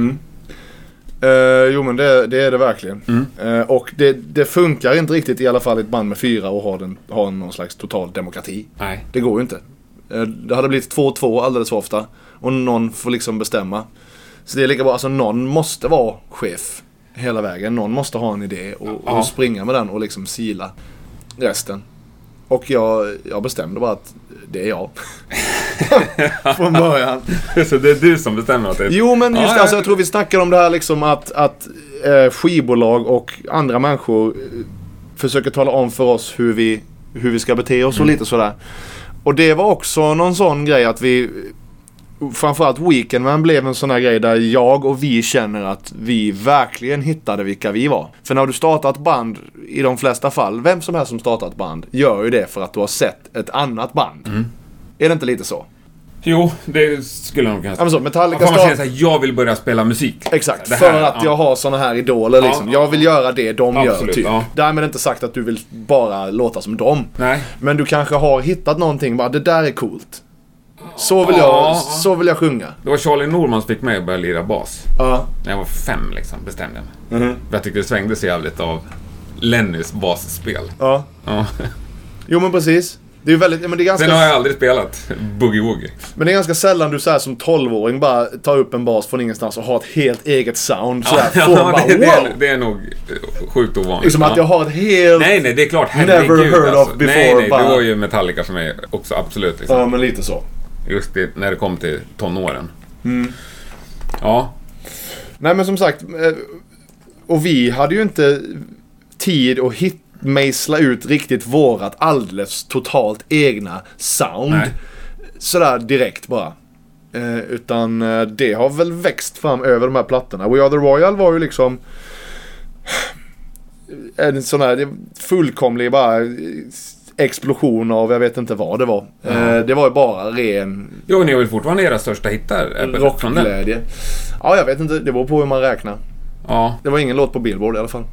Eh, jo men det, det är det verkligen. Mm. Eh, och det, det funkar inte riktigt i alla fall i ett band med fyra och ha, den, ha någon slags total demokrati. Nej. Det går ju inte. Eh, Det hade blivit 2-2 alldeles för ofta. Och någon får liksom bestämma. Så det är lika bra, alltså någon måste vara chef hela vägen. Någon måste ha en idé och, och springa med den och liksom sila resten. Och jag, jag bestämde bara att det är jag. Från början. Så det är du som bestämmer att det är... Jo men just det, alltså, ja. jag tror vi snackar om det här liksom att, att eh, skivbolag och andra människor eh, försöker tala om för oss hur vi, hur vi ska bete oss och lite sådär. Och det var också någon sån grej att vi Framförallt Weekendman blev en sån här grej där jag och vi känner att vi verkligen hittade vilka vi var. För när du startar ett band, i de flesta fall, vem som helst som startar ett band gör ju det för att du har sett ett annat band. Är det inte lite så? Jo, det skulle jag nog kunna Ja men så, Metallica man start- säga jag vill börja spela musik. Exakt, Det för här, att ja. jag har såna här idoler liksom. Jag vill göra det de gör Absolut, typ. ja. Därmed inte sagt att du vill bara låta som dem. Nej. Men du kanske har hittat någonting, bara det där är coolt. Så vill, Ja. jag, så vill jag sjunga. Det var Charlie Norman som fick mig att börja lira bas. Ja. När jag var fem liksom, bestämde jag mig. Mhm. För jag tyckte det svängde så jävligt av Lennys basspel. ja. Ja. Jo men precis. Det är väldigt, men det är ganska, Sen har jag aldrig spelat Boogie Woogie. men det är ganska sällan du så här som 12-åring bara tar upp en bas från ingenstans och har ett helt eget sound. Sådär, Ja, får bara, det, det, wow! är, det är nog sjukt ovanligt. Liksom att Ja. jag har ett helt... Nej, nej, det är klart. Never Herregud heard of alltså. before, Nej, nej, bara- det var ju Metallica för mig också, absolut. Liksom. Ja men lite så. Just det, när det kom till tonåren. Mm. Ja, Nej men som sagt. eh, Och vi hade ju inte tid att hit, mejsla ut riktigt vårat alldeles totalt egna sound. Nej. Sådär direkt bara. Eh, utan eh, det har väl växt fram över de här plattorna. We Are The Royal var ju liksom en sån här fullkomlig bara eh, explosion av jag vet inte vad det var. Eh, det var ju bara ren Jo, ni har väl fortfarande era största hittar? rockglädje. Ja, jag vet inte. Det beror på hur man räknar. Ja, Det var ingen låt på Billboard i alla fall.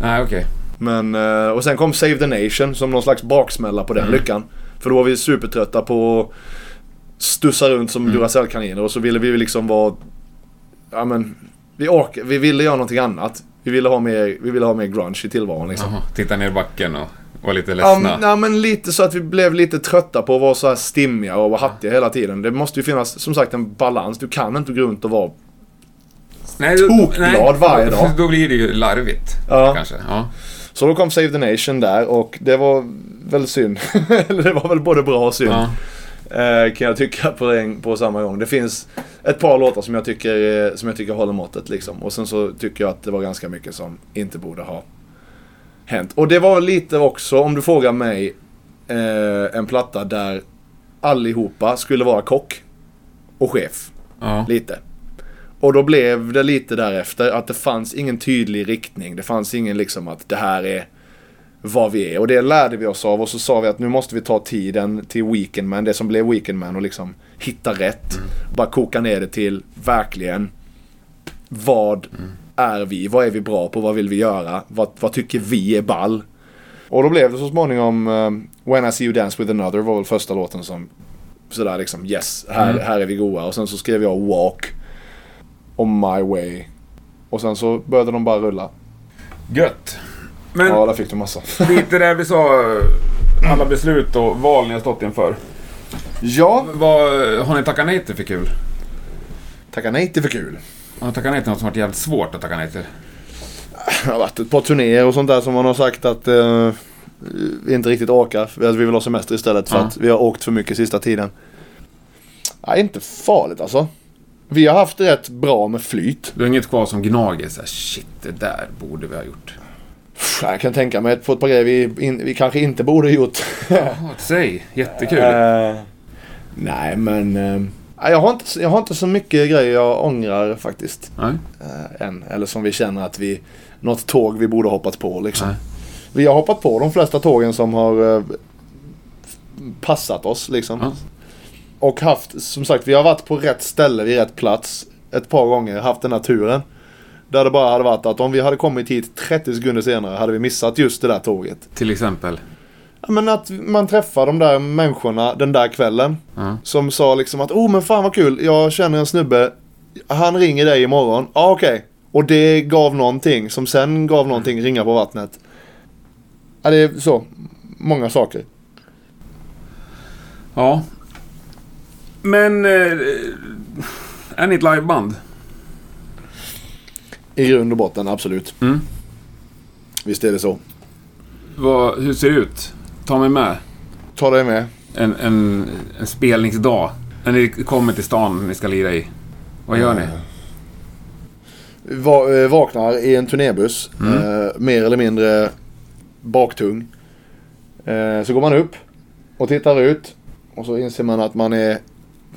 nej okej. Men, eh, och sen kom Save the Nation som någon slags baksmälla på den Mm. lyckan. För då var vi supertrötta på att stussa runt som Mm. Duracell-kaniner och så ville vi liksom vara... Ja men, vi, ork, vi ville göra någonting annat. Vi ville ha mer, vi ville ha mer grunge i tillvaron liksom. Jaha, titta ner i backen och var lite ledsna. men- ja men lite så att vi blev lite trötta på att vara så här stimmiga och vara hattiga hela tiden. Det måste ju finnas som sagt en balans. Du kan inte gå runt och vara... nej, tokglad varje dag. Då blir det ju larvigt. Ja. Kanske. Ja. Så då kom Save the Nation där och det var väl synd. Eller det var väl både bra och synd. Ja. Eh, kan jag tycka på, en, på samma gång. Det finns ett par låtar som jag tycker, eh, som jag tycker håller måttet liksom. Och sen så tycker jag att det var ganska mycket som inte borde ha hänt. Och det var lite också, om du frågar mig, eh, en platta där allihopa skulle vara kock och chef. Ja. Lite. Och då blev det lite därefter att det fanns ingen tydlig riktning. Det fanns ingen liksom att det här är vad vi är. Och det lärde vi oss av och så sa vi att nu måste vi ta tiden till Weekendman, det som blev Weekendman och liksom hitta rätt. Bara koka ner det till verkligen vad är vi? Vad är vi bra på? Vad vill vi göra? Vad, vad tycker vi är ball? Och då blev det så småningom eh, When I see you dance with another var väl första låten som sådär liksom yes, här, Mm. här är vi goa. Och sen så skrev jag Walk On My Way. Och sen så började de bara rulla. Gött. Men Ja, där fick du massa. lite där vi sa, eh, alla beslut och val ni har stått inför. ja, Vad har ni tackat nej till för kul? tacka nej till för kul. Har ni tackat nej till något som varit jävligt svårt att tacka nej till? Det har varit ett par turnéer och sånt där som man har sagt att eh, vi inte riktigt orkar. För att vi vill ha semester istället för Ja. att vi har åkt för mycket sista tiden. Nej, inte farligt alltså. Vi har haft rätt bra med flyt. Du har inget kvar som gnager såhär, shit det där borde vi ha gjort. Jag kan tänka mig på ett par grejer vi, in, vi kanske inte borde ha gjort. Ja, säg, jättekul. Eh, nej, men nej, jag, har inte, jag har inte så mycket grejer jag ångrar faktiskt. Nej. eh, än. Eller som vi känner att vi, något tåg vi borde hoppat på liksom. Nej. Vi har hoppat på de flesta tågen som har eh, passat oss liksom. Ja. Och haft, som sagt, vi har varit på rätt ställe vid rätt plats ett par gånger, haft den här turen. Där det bara hade varit att om vi hade kommit hit 30 sekunder senare hade vi missat just det där tåget. Till exempel. Men att man träffar de där människorna den där kvällen. Ja. Som sa liksom att oh men fan vad kul, jag känner en snubbe. Han ringer dig imorgon. Ja okej. Och det gav någonting som sen gav någonting ringa på vattnet. Ja det är så. Många saker. Ja. Men... Eh, är ni ett liveband? I grund och botten absolut. Mm. Visst är det så. Vad, hur ser det ut? Ta mig med. Ta dig med. En, en, en spelningsdag. När ni kommer till stan ni ska lira i. Vad gör ni? Va, eh, vaknar i en turnébuss. Mm. Eh, mer eller mindre baktung. Eh, så går man upp och tittar ut. Och så inser man att man är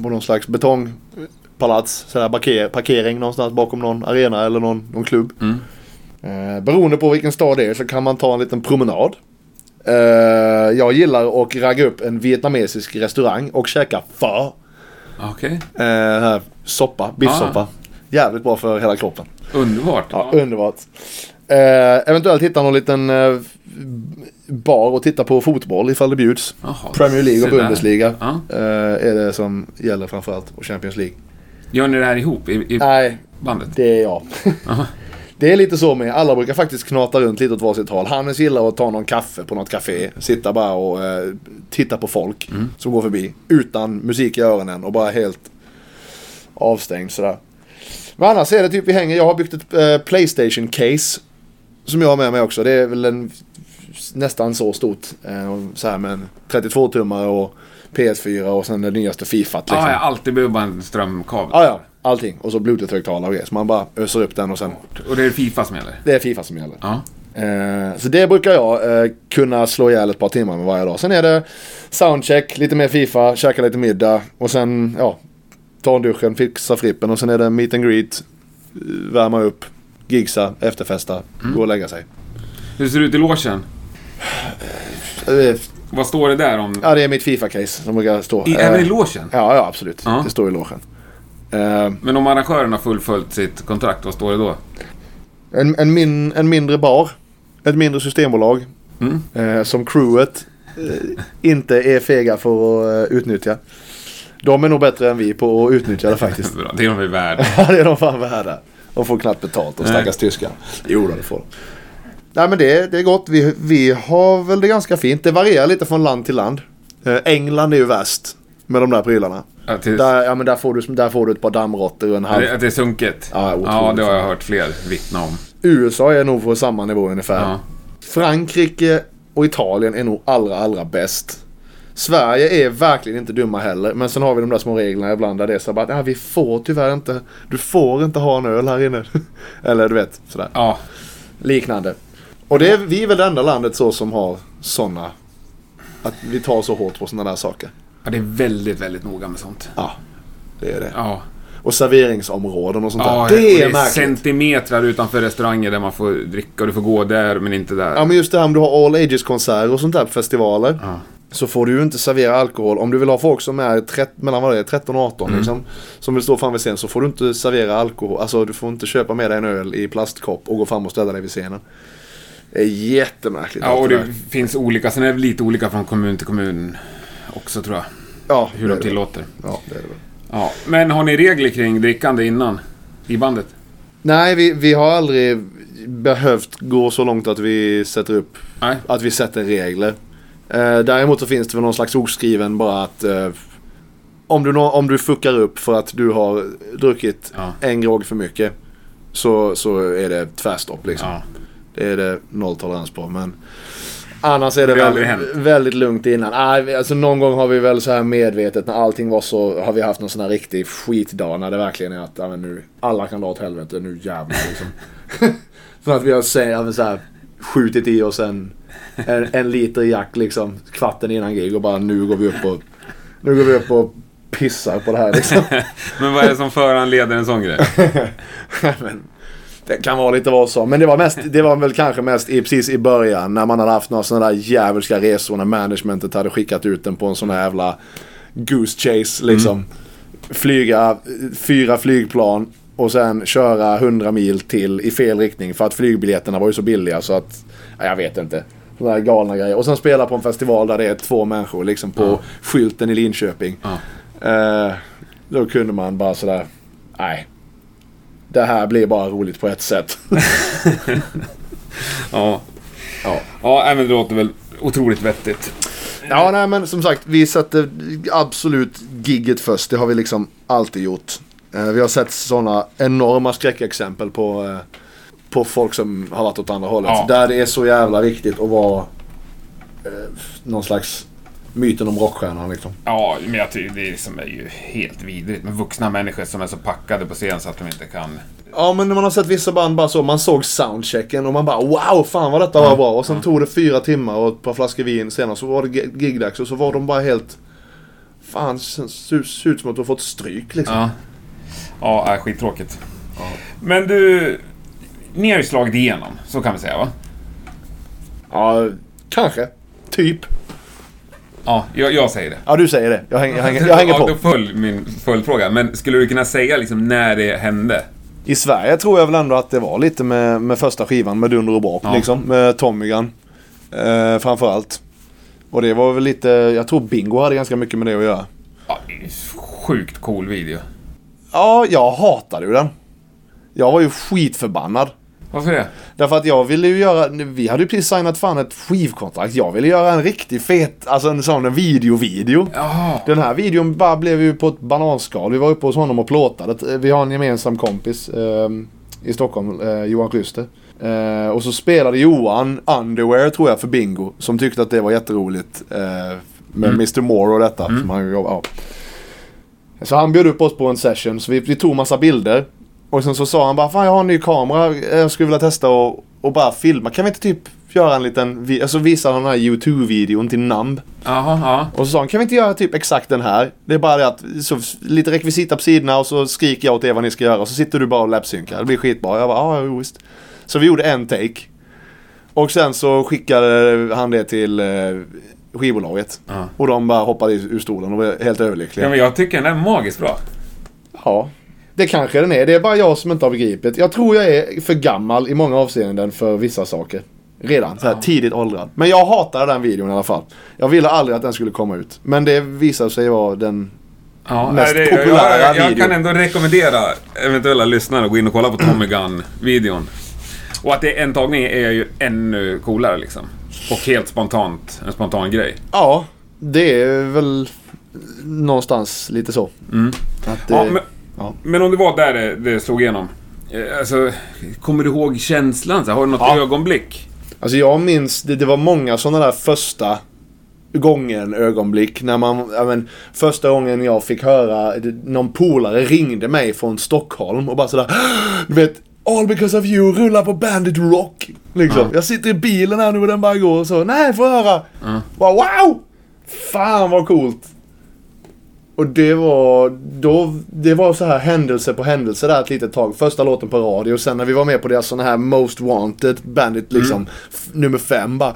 på någon slags betongpalats. Sådär parker, parkering någonstans bakom någon arena eller någon, någon klubb. Mm. Eh, beroende på vilken stad det är så kan man ta en liten promenad. Eh, jag gillar att ragga upp en vietnamesisk restaurang och käka pho. Okej. Eh, här, soppa, biffsoppa. Jävligt bra för hela kroppen. Underbart. Ja, underbart. Eh, eventuellt hitta någon liten eh, bar och titta på fotboll ifall det bjuds. Jaha, Premier League och. Bundesliga Ja. eh, är det som gäller framförallt. Och Champions League. Gör ni det här ihop i, i Nej, bandet? det är jag. Det är lite så med, alla brukar faktiskt knata runt lite åt varsitt håll. Hannes gillar att ta någon kaffe på något café. Sitta bara och eh, titta på folk Mm. som går förbi. Utan musik i öronen och bara helt avstängd sådär. Men annars är det typ vi hänger, jag har byggt ett eh, Playstation case. Som jag har med mig också. Det är väl en, nästan så stort. Eh, så här med en 32-tummare och PS4 och sen det nyaste Fifa. Liksom. Ja, jag har alltid behövt bara en strömkabel. Ja, ja. Allting. Och så bluetooth-högtalare och grejer. Så man bara öser upp den och sen. Och det är Fifa som gäller? Det är Fifa som gäller. Ja. Eh, så det brukar jag eh, kunna slå ihjäl ett par timmar med varje dag. Sen är det soundcheck, lite mer Fifa, käka lite middag och sen ja, ta en duschen, fixa frippen och sen är det meet and greet, eh, värma upp, gigsa, efterfesta, gå och lägga sig. Hur ser det ut i logen? Eh, Vad står det där om? Ja, det är mitt Fifa-case som brukar stå. I, även i Eh, logen? Ja, ja absolut. Ja. Det står i logen. Eh, Men om arrangören har fullföljt sitt kontrakt, vad står det då? en, en, min, en mindre bar. Ett mindre systembolag. Mm. Eh, som crewet eh, inte är fega för att utnyttja. De är nog bättre än vi på att utnyttja det faktiskt. Det är de väl värda. Ja, det är de fan värda. De får knappt betalt, de stackars tyskar. Jo, då, det får de. Nej, men det, det är gott. Vi, vi har väl det ganska fint. Det varierar lite från land till land. England är ju värst med de där prylarna. Att det, Där, ja, men där, får du, där får du ett par dammråttor och en halv. att det är sunket? Ja, ja, det har jag hört fler vittna om. USA är nog på samma nivå ungefär. Ja. Frankrike och Italien är nog allra, allra bäst. Sverige är verkligen inte dumma heller. Men sen har vi de där små reglerna ibland där det är så bara, nej vi får tyvärr inte, du får inte ha en öl här inne. Eller du vet, sådär. Ja, Liknande. Och det är, vi är väl det enda landet så som har sådana. Att vi tar så hårt på sådana där saker. Ja det är väldigt, väldigt noga med sånt. Ja, det är det. Ja, Och serveringsområden och sånt ja där. Det är är märkligt. centimetrar utanför restauranger där man får dricka och du får gå där men inte där. Ja men just det här om du har all ages-konserter och sånt där på festivaler. Ja. Så får du ju inte servera alkohol. Om du vill ha folk som är trett, mellan vad det är, 13 och 18 Mm. liksom. Som vill stå fram vid scenen så får du inte servera alkohol. Alltså du får inte köpa med dig en öl i plastkopp och gå fram och ställa dig vid scenen. Det är jättemärkligt. Ja, och det det finns olika. Sen är det lite olika från kommun till kommun också tror jag. ja, Hur det de är det. tillåter. Ja, det är det väl. Ja. Men har ni regler kring drickande innan? I bandet? Nej, vi, vi har aldrig behövt gå så långt att vi sätter upp Nej. att vi sätter regler. Eh, däremot så finns det väl någon slags oskriven bara att eh, om, du, om du fuckar upp för att du har druckit Ja. en grogg för mycket så, så är det tvärstopp liksom. Ja. Det är det nolltolerans på. Men annars är det, Det väldigt, väldigt lugnt innan. Vi- alltså någon gång har vi väl så här medvetet när allting var så har vi haft någon sån här riktig skitdag när det verkligen är att men nu alla kan dra åt helvete nu jävlar liksom. För att vi har så, här, skjutit i oss en, en, en liter jack liksom kvarten innan gig och bara nu går vi upp och nu går vi upp och pissar på det här liksom. Men vad är det som föranleder en sån grej? men, det kan vara lite vad som. Men det var, mest, det var väl kanske mest i, precis i början när man hade haft några sådana där djävulska resor när managementet hade skickat ut den på en sån här jävla goose chase liksom. Flyga eh, fyra flygplan och sen köra 100 mil till i fel riktning för att flygbiljetterna var ju så billiga så att, ja, jag vet inte. Sådana här galna grejer. Och sen spela på en festival där det är två människor liksom på Ja. skylten i Linköping. Ja. Eh, då kunde man bara sådär, nej. Det här blir bara roligt på ett sätt. Ja. ja. Ja, även det låter väl otroligt vettigt. ja, nej men som sagt, vi sätter absolut gigget först. Det har vi liksom alltid gjort. Eh, vi har sett sådana enorma skräckexempel på, eh, på folk som har varit åt andra hållet. Ja. Där det är så jävla viktigt att vara eh, någon slags myten om rockstjärnan liksom. Ja, men jag tycker det som är ju helt vidrigt med vuxna människor som är så packade på scen så att de inte kan... Ja men man har sett vissa band bara så, man såg soundchecken och man bara wow fan vad detta var bra. Och sen tog det fyra timmar och ett par flaskor vin senare så var det gi- gigdags och så var de bara helt... Fan, ser ser- ut som att du har fått stryk liksom. Ja. Ja, skittråkigt. Men du... Ni har ju slagit igenom, så kan vi säga va? Ja, kanske. Typ. Ja, jag, jag säger det. Ja du säger det. Jag hänger, jag hänger, jag hänger ja, på. då föll min följdfråga. Men skulle du kunna säga liksom när det hände? I Sverige tror jag väl ändå att det var lite med, med första skivan med Dunder och Brak Ja. liksom. Med Tommy Gun. Eh, framförallt. Och det var väl lite, jag tror Bingo hade ganska mycket med det att göra. Ja, sjukt cool video. Ja, jag hatade ju den. Jag var ju skitförbannad. Varför det? Därför att jag ville ju göra, vi hade ju precis signat fan ett skivkontrakt. Jag ville göra en riktig fet, alltså en sån video-video. Jaha. Den här videon bara blev ju på ett bananskal. Vi var uppe hos honom och plåtade. Vi har en gemensam kompis eh, i Stockholm, eh, Johan Klyster. Eh, och så spelade Johan Underwear tror jag för Bingo. Som tyckte att det var jätteroligt. Eh, med Mm. Mr Moore och detta. Som han, ja. Så han bjöd upp oss på en session. Så vi, vi tog massa bilder. Och sen så sa han bara Fan jag har en ny kamera. Jag skulle vilja testa och, och bara filma. Kan vi inte typ göra en liten... vi- Alltså visa den här YouTube-videon till Numb. Jaha, ja. Och så sa han, kan vi inte göra typ exakt den här? Det är bara det att, så, lite rekvisita på sidorna och så skriker jag åt er vad ni ska göra. Och så sitter du bara och lapsynkar. Det blir skitbra. Jag bara, ja, jo, visst. Så vi gjorde en take. Och sen så skickade han det till eh, skivbolaget. Ja. Och de bara hoppade ur stolen och var helt överlyckliga. Ja, men jag tycker den är magiskt bra. Ja. Det kanske den är. Det är bara jag som inte har begripit. Jag tror jag är för gammal i många avseenden för vissa saker. Redan så här tidigt åldrad. Men jag hatade den videon i alla fall. Jag ville aldrig att den skulle komma ut. Men det visade sig vara den... Ja, Mest nej, det, populära jag, jag video. kan ändå rekommendera eventuella lyssnare att gå in och kolla på Tommy Gun-videon. Och att det är en tagning är ju ännu coolare liksom. Och helt spontant, en spontan grej. Ja, det är väl någonstans lite så. Att Mm. Ja, men, ja. men om det var där det, det slog igenom. eh, Alltså, kommer du ihåg känslan? Så Har du något Ja. ögonblick? Alltså jag minns, det, det var många sådana där första gången ögonblick när man, men, första gången jag fick höra, någon polare ringde mig från Stockholm och bara sådär, du vet, All because of you rullar på Bandit Rock. Liksom. Jag sitter i bilen här nu och den bara går och så, nej får höra. Bara, wow! Fan vad coolt. Och det var, då, det var så här händelse på händelse där ett litet tag. Första låten på radio och sen när vi var med på deras såna här Most Wanted, Bandit liksom, f- nummer fem bara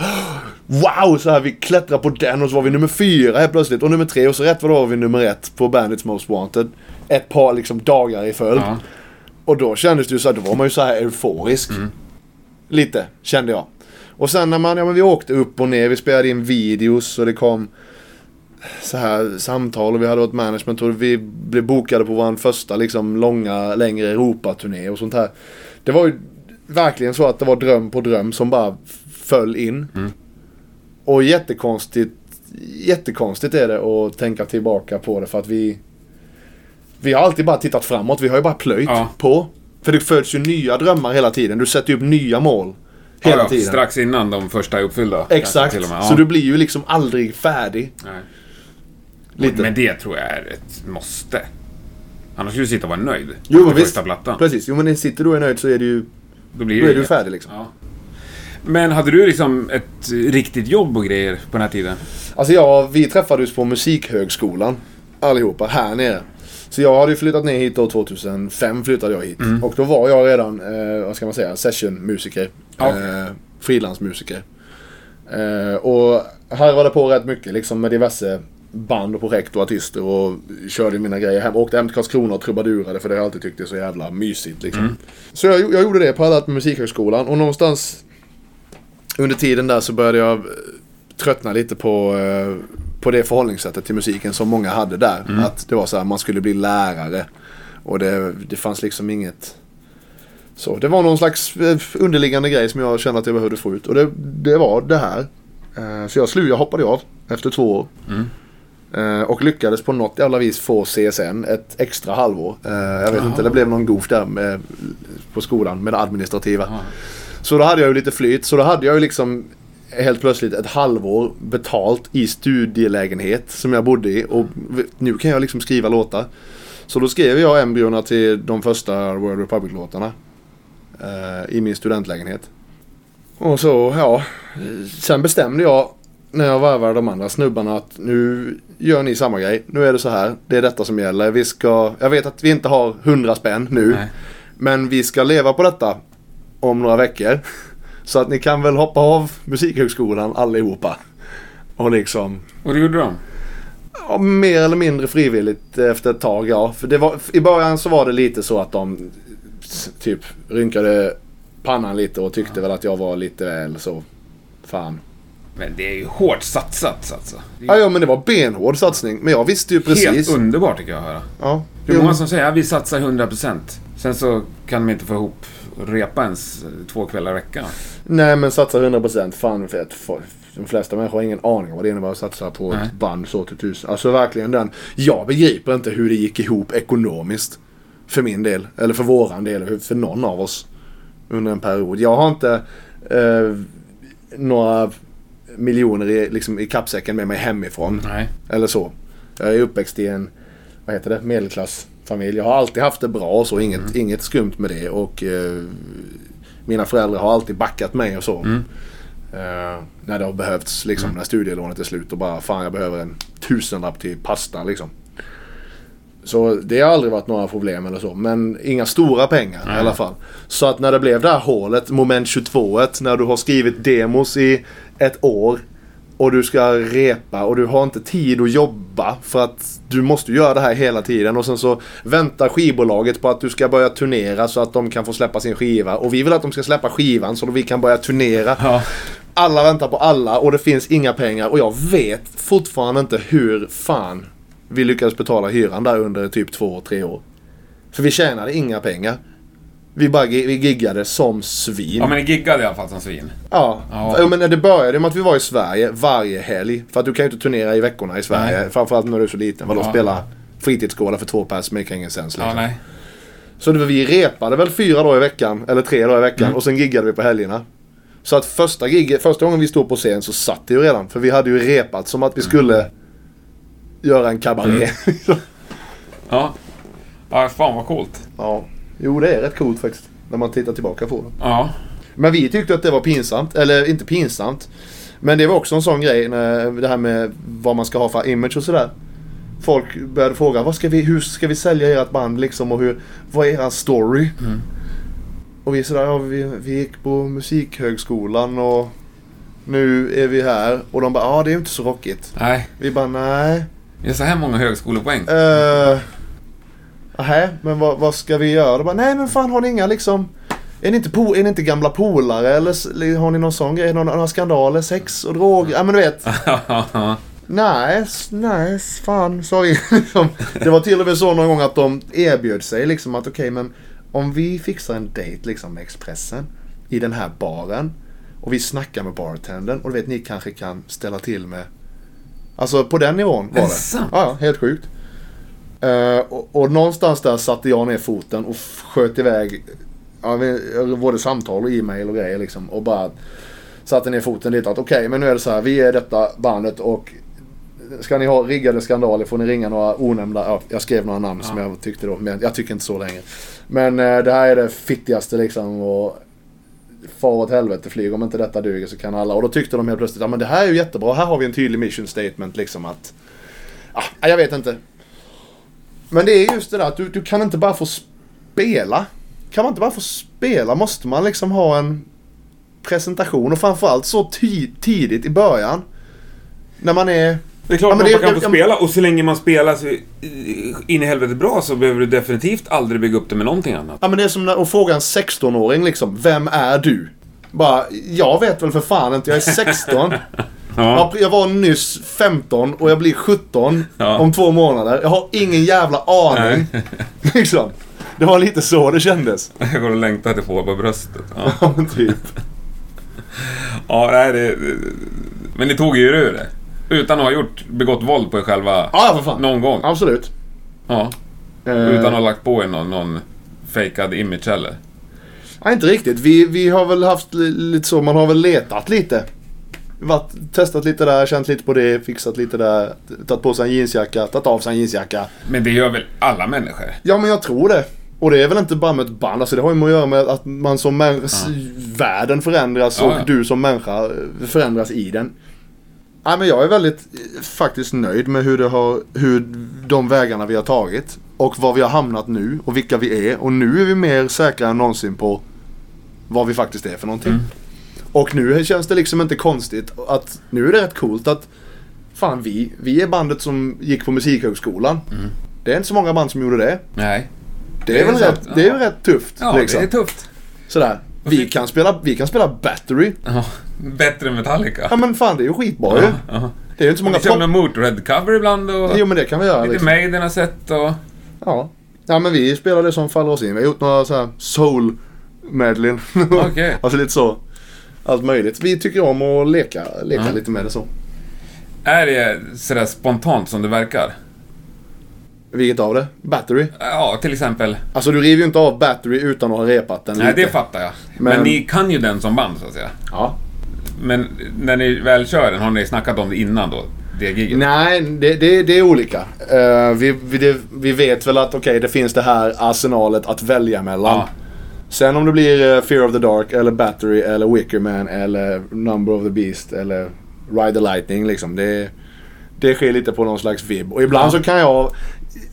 Wow! Så här vi klättrar på den och så var vi nummer fyra helt plötsligt och nummer tre och så rätt vad det var vi nummer ett på Bandits Most Wanted. Ett par liksom dagar i följd. Ja. Och då kändes det ju så här, då var man ju så här euforisk. Lite, kände jag. Och sen när man, ja men vi åkte upp och ner, vi spelade in videos och det kom så här samtal och vi hade ett management och vi blev bokade på vår första liksom långa, längre Europaturné och sånt här. Det var ju verkligen så att det var dröm på dröm som bara föll in. Och jättekonstigt, jättekonstigt är det att tänka tillbaka på det för att vi vi har alltid bara tittat framåt, vi har ju bara plöjt Ja. på. För det föds ju nya drömmar hela tiden, du sätter ju upp nya mål. Hela Ja, ja, tiden. Strax innan de första är uppfyllda. Exakt, med. så Ja. du blir ju liksom aldrig färdig. Nej. Lite. Men det tror jag är ett måste. Annars skulle du sitta och vara nöjd. Jo men visst. plattan. Precis, jo men sitter du och är nöjd så är du ju Då blir då det är du färdig liksom. Ja. Men hade du liksom ett riktigt jobb och grejer på den här tiden? Alltså ja, vi träffades på Musikhögskolan allihopa här nere. Så jag hade ju flyttat ner hit då 2005 flyttade jag hit. Och då var jag redan, eh, vad ska man säga, sessionmusiker. Okej. Eh, frilansmusiker. Eh, och här var det på rätt mycket liksom med diverse band och projekt och artister och körde mina grejer hem. Åkte hem till Karlskrona och trubadurade för det har jag alltid tyckt är så jävla mysigt liksom. Så jag, jag gjorde det parallellt med Musikhögskolan och någonstans under tiden där så började jag eh, tröttna lite på, eh, på det förhållningssättet till musiken som många hade där. Att det var så här, man skulle bli lärare. Och det, det fanns liksom inget... Så det var någon slags eh, underliggande grej som jag kände att jag behövde få ut. Och det, det var det här. Så jag slutade, jag hoppade av efter två år. Eh, Och lyckades på något jävla vis få CSN ett extra halvår. Eh, Jag vet inte, det blev någon goof där med, på skolan med det administrativa. Så då hade jag ju lite flyt. Så då hade jag ju liksom helt plötsligt ett halvår betalt i studielägenhet som jag bodde i. Och nu kan jag liksom skriva låtar. Så då skrev jag embryona till de första World Republic-låtarna. eh, I min studentlägenhet. Och så, ja. eh, Sen bestämde jag när jag varvade de andra snubbarna att nu gör ni samma grej. Nu är det så här. Det är detta som gäller. Vi ska, jag vet att vi inte har hundra spänn nu. Nej. Men vi ska leva på detta om några veckor. Så att ni kan väl hoppa av Musikhögskolan allihopa. Och liksom Och det gjorde de? Ja, mer eller mindre frivilligt efter ett tag, ja. För det var, I början så var det lite så att de typ rynkade pannan lite och tyckte väl att jag var lite väl så. Fan. Men det är ju hårt satsat alltså. Ja, ja men det var benhård satsning. Men jag visste ju precis. Helt underbart tycker jag att höra. ja. Det är många som säger att vi satsar 100%. Sen så kan de inte få ihop repa ens två kvällar i veckan. Nej men satsa 100% fan för att de flesta människor har ingen aning om vad det innebär att satsa på Nej. ett band så till tusen. Alltså verkligen den. Jag begriper inte hur det gick ihop ekonomiskt. För min del. Eller för våran del. För någon av oss. Under en period. Jag har inte eh, några miljoner i, liksom, i kappsäcken med mig hemifrån. Nej. Eller så. Jag är uppväxt i en, vad heter det, medelklassfamilj. Jag har alltid haft det bra och så. Inget, inget skumt med det. Och eh, mina föräldrar har alltid backat mig och så. Eh, när det har behövts liksom. När studielånet är slut och bara fan jag behöver en tusenlapp till pasta liksom. Så det har aldrig varit några problem eller så. Men inga stora pengar i Nej. alla fall. Så att när det blev det här hålet, moment 22 när du har skrivit demos i ett år. Och du ska repa och du har inte tid att jobba för att du måste göra det här hela tiden. Och sen så väntar skivbolaget på att du ska börja turnera så att de kan få släppa sin skiva. Och vi vill att de ska släppa skivan så att vi kan börja turnera. Ja. Alla väntar på alla och det finns inga pengar. Och jag vet fortfarande inte hur fan vi lyckades betala hyran där under typ två, tre år. För vi tjänade inga pengar. Vi bara vi giggade som svin. ja, men ni giggade i alla fall som svin. Ja, Ja. ja. men det började med att vi var i Sverige varje helg. För att du kan ju inte turnera i veckorna i Sverige. Nej. Framförallt när du är så liten. Vadå Ja. spela fritidsgårdar för två pers make ingen sense. Ja, Liksom. nej. Så vi repade väl fyra dagar i veckan. Eller tre dagar i veckan. Mm. Och sen giggade vi på helgerna. Så att första, gig, första gången vi stod på scen så satt det ju redan. För vi hade ju repat som att vi skulle göra en kabaré. Mm. Ja. Ja, fan vad coolt. ja. Jo, det är rätt coolt faktiskt. När man tittar tillbaka på det. Ja. Men vi tyckte att det var pinsamt. Eller inte pinsamt. Men det var också en sån grej. När, det här med vad man ska ha för image och sådär. Folk började fråga vad ska vi, hur ska vi sälja ert band liksom och hur, vad är er story? Och vi sådär, ja, vi, vi gick på musikhögskolan och nu är vi här. Och de bara, ja det är ju inte så rockigt. Nej. Vi bara, nej. Det är så här många högskolepoäng. Uh, Nähä, men vad, vad ska vi göra? Bara, nej men fan har ni inga liksom... Är ni inte, po- är ni inte gamla polare eller har ni någon sån grej? Några, några skandaler? Sex och droger? Ja men du vet. Nej, nej, fan, sorry. Liksom, det var till och med så någon gång att de erbjöd sig liksom att okej men om vi fixar en date liksom med Expressen i den här baren och vi snackar med bartendern och du vet ni kanske kan ställa till med Alltså på den nivån var det. Ja, ja, helt sjukt. Eh, och, och någonstans där satte jag ner foten och sköt iväg ja, både samtal och e-mail och grejer liksom. Och bara satte ner foten lite att okej, men nu är det så här. Vi är detta bandet och ska ni ha riggade skandaler får ni ringa några onämnda. Ja, jag skrev några namn som jag tyckte då, men jag tycker inte så länge. Men eh, det här är det fittigaste liksom. Och far åt helvete flyg. Om inte detta duger så kan alla. Och då tyckte de helt plötsligt att men det här är ju jättebra. Här har vi en tydlig mission statement liksom att... Ah, jag vet inte. Men det är just det där att du, du kan inte bara få spela. Kan man inte bara få spela måste man liksom ha en presentation och framförallt så ty- tidigt i början. När man är... Det är klart Ja, man det- kan få jag- spela och så länge man spelar så in i helvete bra så behöver du definitivt aldrig bygga upp det med någonting annat. Ja men det är som när, att fråga en 16-åring liksom. Vem är du? Bara, jag vet väl för fan inte. Jag är 16. Ja. Jag, var nyss 15 och jag blir 17 Ja. om två månader. Jag har ingen jävla aning. liksom. Det var lite så det kändes. Jag går och längtar till få på bröstet. Ja, Ja typ. ja nej, det, Men ni tog ju ur det. Utan att ha gjort, begått våld på er själva Ja, ja för fan. någon gång. Absolut. Ja. Eh, Utan att ha lagt på er någon, någon fejkad image heller. Nej, inte riktigt. Vi, vi har väl haft li, lite så, man har väl letat lite. Varit, testat lite där, känt lite på det, fixat lite där. Tagit på sig en jeansjacka, tagit av sig en jeansjacka. Men det gör väl alla människor? Ja men jag tror det. Och det är väl inte bara med ett band, alltså det har ju att göra med att man som människa, världen förändras Ja, och ja. du som människa förändras i den. Nej men jag är väldigt eh, faktiskt nöjd med hur, det har, hur de vägarna vi har tagit. Och var vi har hamnat nu och vilka vi är. Och nu är vi mer säkra än någonsin på vad vi faktiskt är för någonting. Mm. Och nu känns det liksom inte konstigt att nu är det rätt coolt att fan vi, vi är bandet som gick på musikhögskolan. Mm. Det är inte så många band som gjorde det. Nej. Det Det är, är väl rätt, det är ja. rätt tufft. Ja, liksom. det är tufft. Sådär. Vi kan, spela, vi kan spela Battery. Ja, bättre än Metallica. Ja men fan det är ju skitbra ju. Ja. Det är ju inte så många Vi kör med Motörhead-cover ibland och Jo men det kan vi göra. lite Liksom. Maiden har sett och... Ja. ja men vi spelar det som faller oss in. Vi har gjort några så här soul medlin. Okej. alltså lite så. Allt möjligt. Vi tycker om att leka, leka Ja. lite med det så. Är det sådär spontant som det verkar? Vilket av det? Battery. Ja, till exempel. Alltså du river ju inte av Battery utan att ha repat den Nej, lite. det fattar jag. Men... Men- ni kan ju den som band, så att säga. Ja. Men när ni väl kör den, har ni snackat om det innan då? Det giget? Nej, det, det, det är olika. Eh, vi, vi, det, vi vet väl att okej, det finns det här arsenalet att välja mellan. Ja. Sen om det blir eh, Fear of the Dark eller Battery eller Wickerman eller Number of the Beast eller Ride the Lightning liksom. Det, det sker lite på någon slags vibb. Och ibland Ja. så kan jag...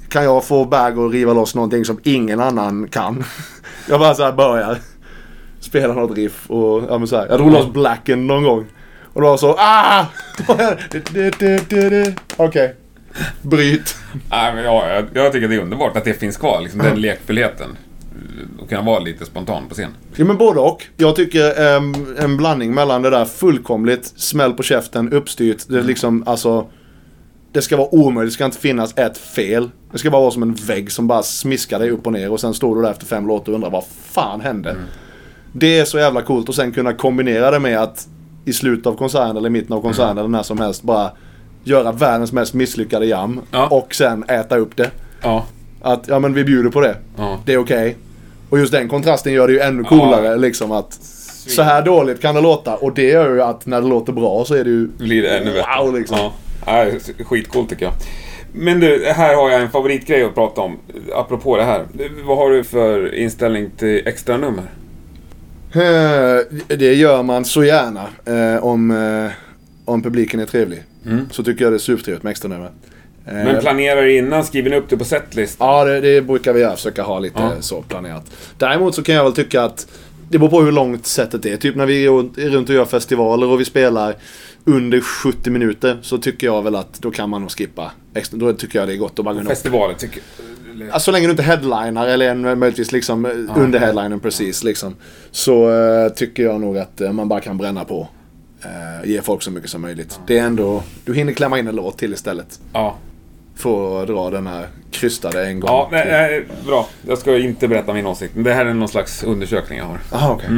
kan jag få Bag att riva loss någonting som ingen annan kan. Jag bara så här börjar. Spela något riff och ja men så här. Jag drog loss Blacken någon gång. Och då var så ah! Okej. Bryt. Nej, men ja, jag, jag tycker det är underbart att det finns kvar, liksom, den lekfullheten. Och kunna vara lite spontan på scen. Ja men både och. Jag tycker ehm, en blandning mellan det där fullkomligt smäll på käften, uppstyrt. Det är liksom alltså. Det ska vara omöjligt, det ska inte finnas ett fel. Det ska bara vara som en vägg som bara smiskar dig upp och ner och sen står du där efter fem låtar och undrar vad fan hände? Det är så jävla coolt och sen kunna kombinera det med att i slutet av konserten eller i mitten av konserten eller när som helst bara göra världens mest misslyckade jam Ja. och sen äta upp det. Ja. Att ja men vi bjuder på det. Ja. Det är okej. Och just den kontrasten gör det ju ännu coolare liksom att så här dåligt kan det låta och det gör ju att när det låter bra så är det ju Blir det ännu bättre. wow liksom. Nej, skitcoolt tycker jag. Men du, här har jag en favoritgrej att prata om. Apropå det här. Vad har du för inställning till extra nummer? Eh, Det gör man så gärna eh, om, eh, om publiken är trevlig. Så tycker jag det är supertrevligt med extra nummer. Men planerar du innan? Skriver ni upp det på setlist? Ja, det, det brukar vi göra. Försöka ha lite Ja. så planerat. Däremot så kan jag väl tycka att det beror på hur långt setet är. Typ när vi är runt och gör festivaler och vi spelar under 70 minuter så tycker jag väl att då kan man nog skippa. Då tycker jag det är gott att bara gå upp. Festivaler tycker eller- Alltså, så länge du inte headliner eller en, möjligtvis liksom eh, under headlinen precis liksom. Så eh, tycker jag nog att eh, man bara kan bränna på. Uh, ge folk så mycket som möjligt. Det är ändå, du hinner klämma in en låt till istället. Ja. För att dra den här krystade en gång. Ja, nej, nej, bra. Jag ska inte berätta min åsikt. Men det här är någon slags undersökning jag har. Aha, okej.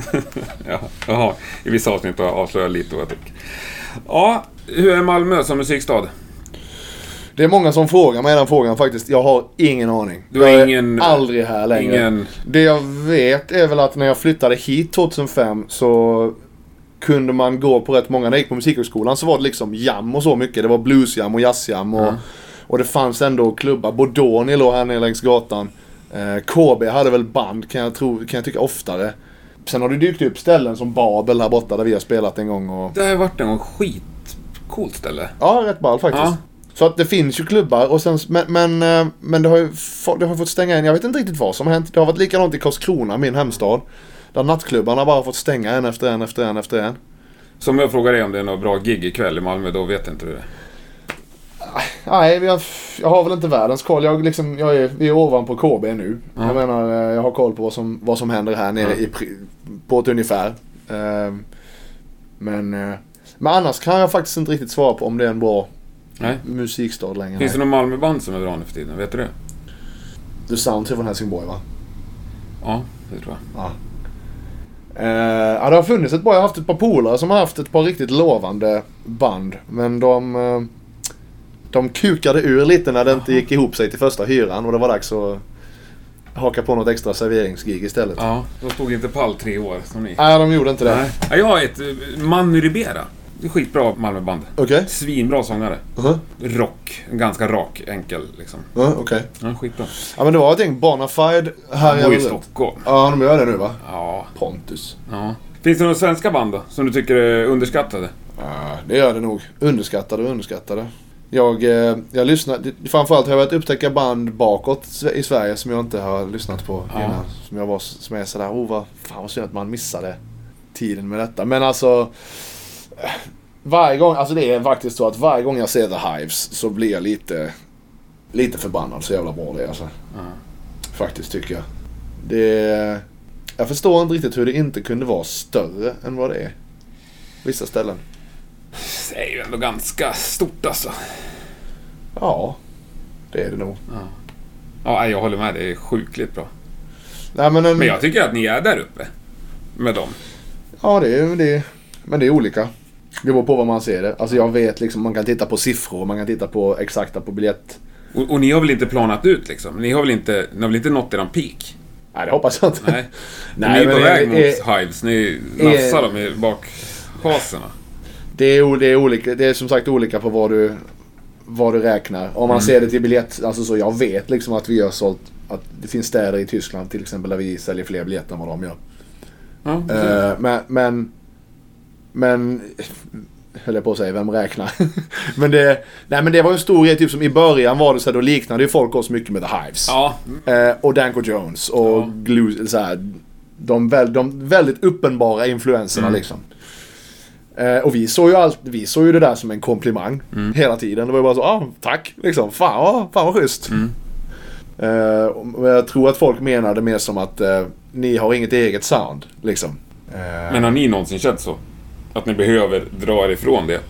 Ja, jag har i vissa avsnitt har jag avslöjat lite vad jag tycker. Ja, hur är Malmö som musikstad? Det är många som frågar mig den frågan faktiskt. Jag har ingen aning. Du har jag är ingen- aldrig här längre. ingen- Det jag vet är väl att när jag flyttade hit 2005 så kunde man gå på rätt många. När jag gick på musikhögskolan så var det liksom jam och så mycket. Det var bluesjam och jazzjam och, och det fanns ändå klubbar. Bodoni låg här nere längs gatan. Eh, KB hade väl band kan jag, tro, kan jag tycka oftare. Sen har det dykt upp ställen som Babel här borta där vi har spelat en gång. Och... Det har varit en gång skitcoolt ställe. Ja, rätt ball faktiskt. Ja. Så att det finns ju klubbar och sen, men, men, eh, men det, har ju det har fått stänga in. Jag vet inte riktigt vad som har hänt. Det har varit likadant i Karlskrona, min hemstad. Där nattklubbarna bara har fått stänga en efter en efter en efter en. Så om jag frågar dig om det är något bra gig ikväll i Malmö, då vet inte du det. Nej, har, jag har väl inte världens koll. Jag, liksom, jag är, vi är ovanpå KB nu. Ja. Jag menar, eh, jag har koll på vad som, vad som händer här nere i, pri- på ett ungefär. Ehm, men, eh, men annars kan jag faktiskt inte riktigt svara på om det är en bra Nej. musikstad längre. Finns det någon Malmöband som är bra nu för tiden? Vet du det? The Sounds är från Helsingborg va? Ja, det tror jag. Ja. Eh, ja, det har funnits ett par, jag har haft ett par polare som har haft ett par riktigt lovande band. Men de, de kukade ur lite när det inte gick ihop sig till första hyran och det var dags att haka på något extra serveringsgig istället. Ja, de stod inte pall tre år som ni. Nej, de gjorde inte det. Nej. Ja, jag har ett eh, Manu Ribera. Det är skitbra Malmöband. Okej. Svinbra sångare. Uh-huh. Rock. Ganska rak, enkel liksom. Ja, okej. Ja, skitbra. Ja, men det var ett gäng Bonafide här Han bor i. Stockholm. Ja, de gör det nu va? Ja, Pontus. ja. Finns det några svenska band då, som du tycker är underskattade? Ja, det gör det nog. Underskattade och underskattade. Jag, eh, jag lyssnar, framförallt har jag börjat upptäcka band bakåt i Sverige som jag inte har lyssnat på Ja. innan. Som jag var, som är sådär, oh vad fan vad synd att man missade tiden med detta. Men alltså, eh, varje gång, alltså det är faktiskt så att varje gång jag ser The Hives så blir jag lite, lite förbannad så jävla bra det är alltså. Ja. Faktiskt tycker jag. Det, jag förstår inte riktigt hur det inte kunde vara större än vad det är. Vissa ställen. Det är ju ändå ganska stort alltså. Ja, det är det nog. Ja, nej, jag håller med. Det är sjukligt bra. Nej, men, en, Men jag tycker att ni är där uppe. Med dem. Ja, det är det. Men det är olika. Det beror på vad man ser det. Alltså jag vet liksom, man kan titta på siffror, man kan titta på exakta på biljett. Och, och ni har väl inte planat ut liksom? Ni har väl inte, ni har väl inte nått eran peak? Nej, det hoppas jag inte. Nej. Nej, ni är men på väg mot är- Hives. Ni nassar dem i bakhaserna. Det är, det är olika. Det är som sagt olika på vad du, vad du räknar. Om man ser det till biljett, alltså så jag vet liksom att vi har sålt, att det finns städer i Tyskland till exempel där vi säljer fler biljetter än vad de gör. Ja, Eh, men, men, men höll jag på att säga, vem räknar? men, det, nej, men det var en stor grej, typ som i början var det så här, då liknade ju folk oss mycket med The Hives. Ja, Eh, och Danko Jones och Ja. Glue, så här, de, de väldigt uppenbara influenserna Mm. liksom. Eh, och vi såg, ju allt, vi såg ju det där som en komplimang Mm. hela tiden. Det var ju bara så, ah, tack, liksom. Fan, vad- fan vad schysst. Mm. Eh, jag tror att folk menade mer som att eh, ni har inget eget sound, liksom. Eh, men har ni någonsin känt så? Att ni behöver dra er ifrån det?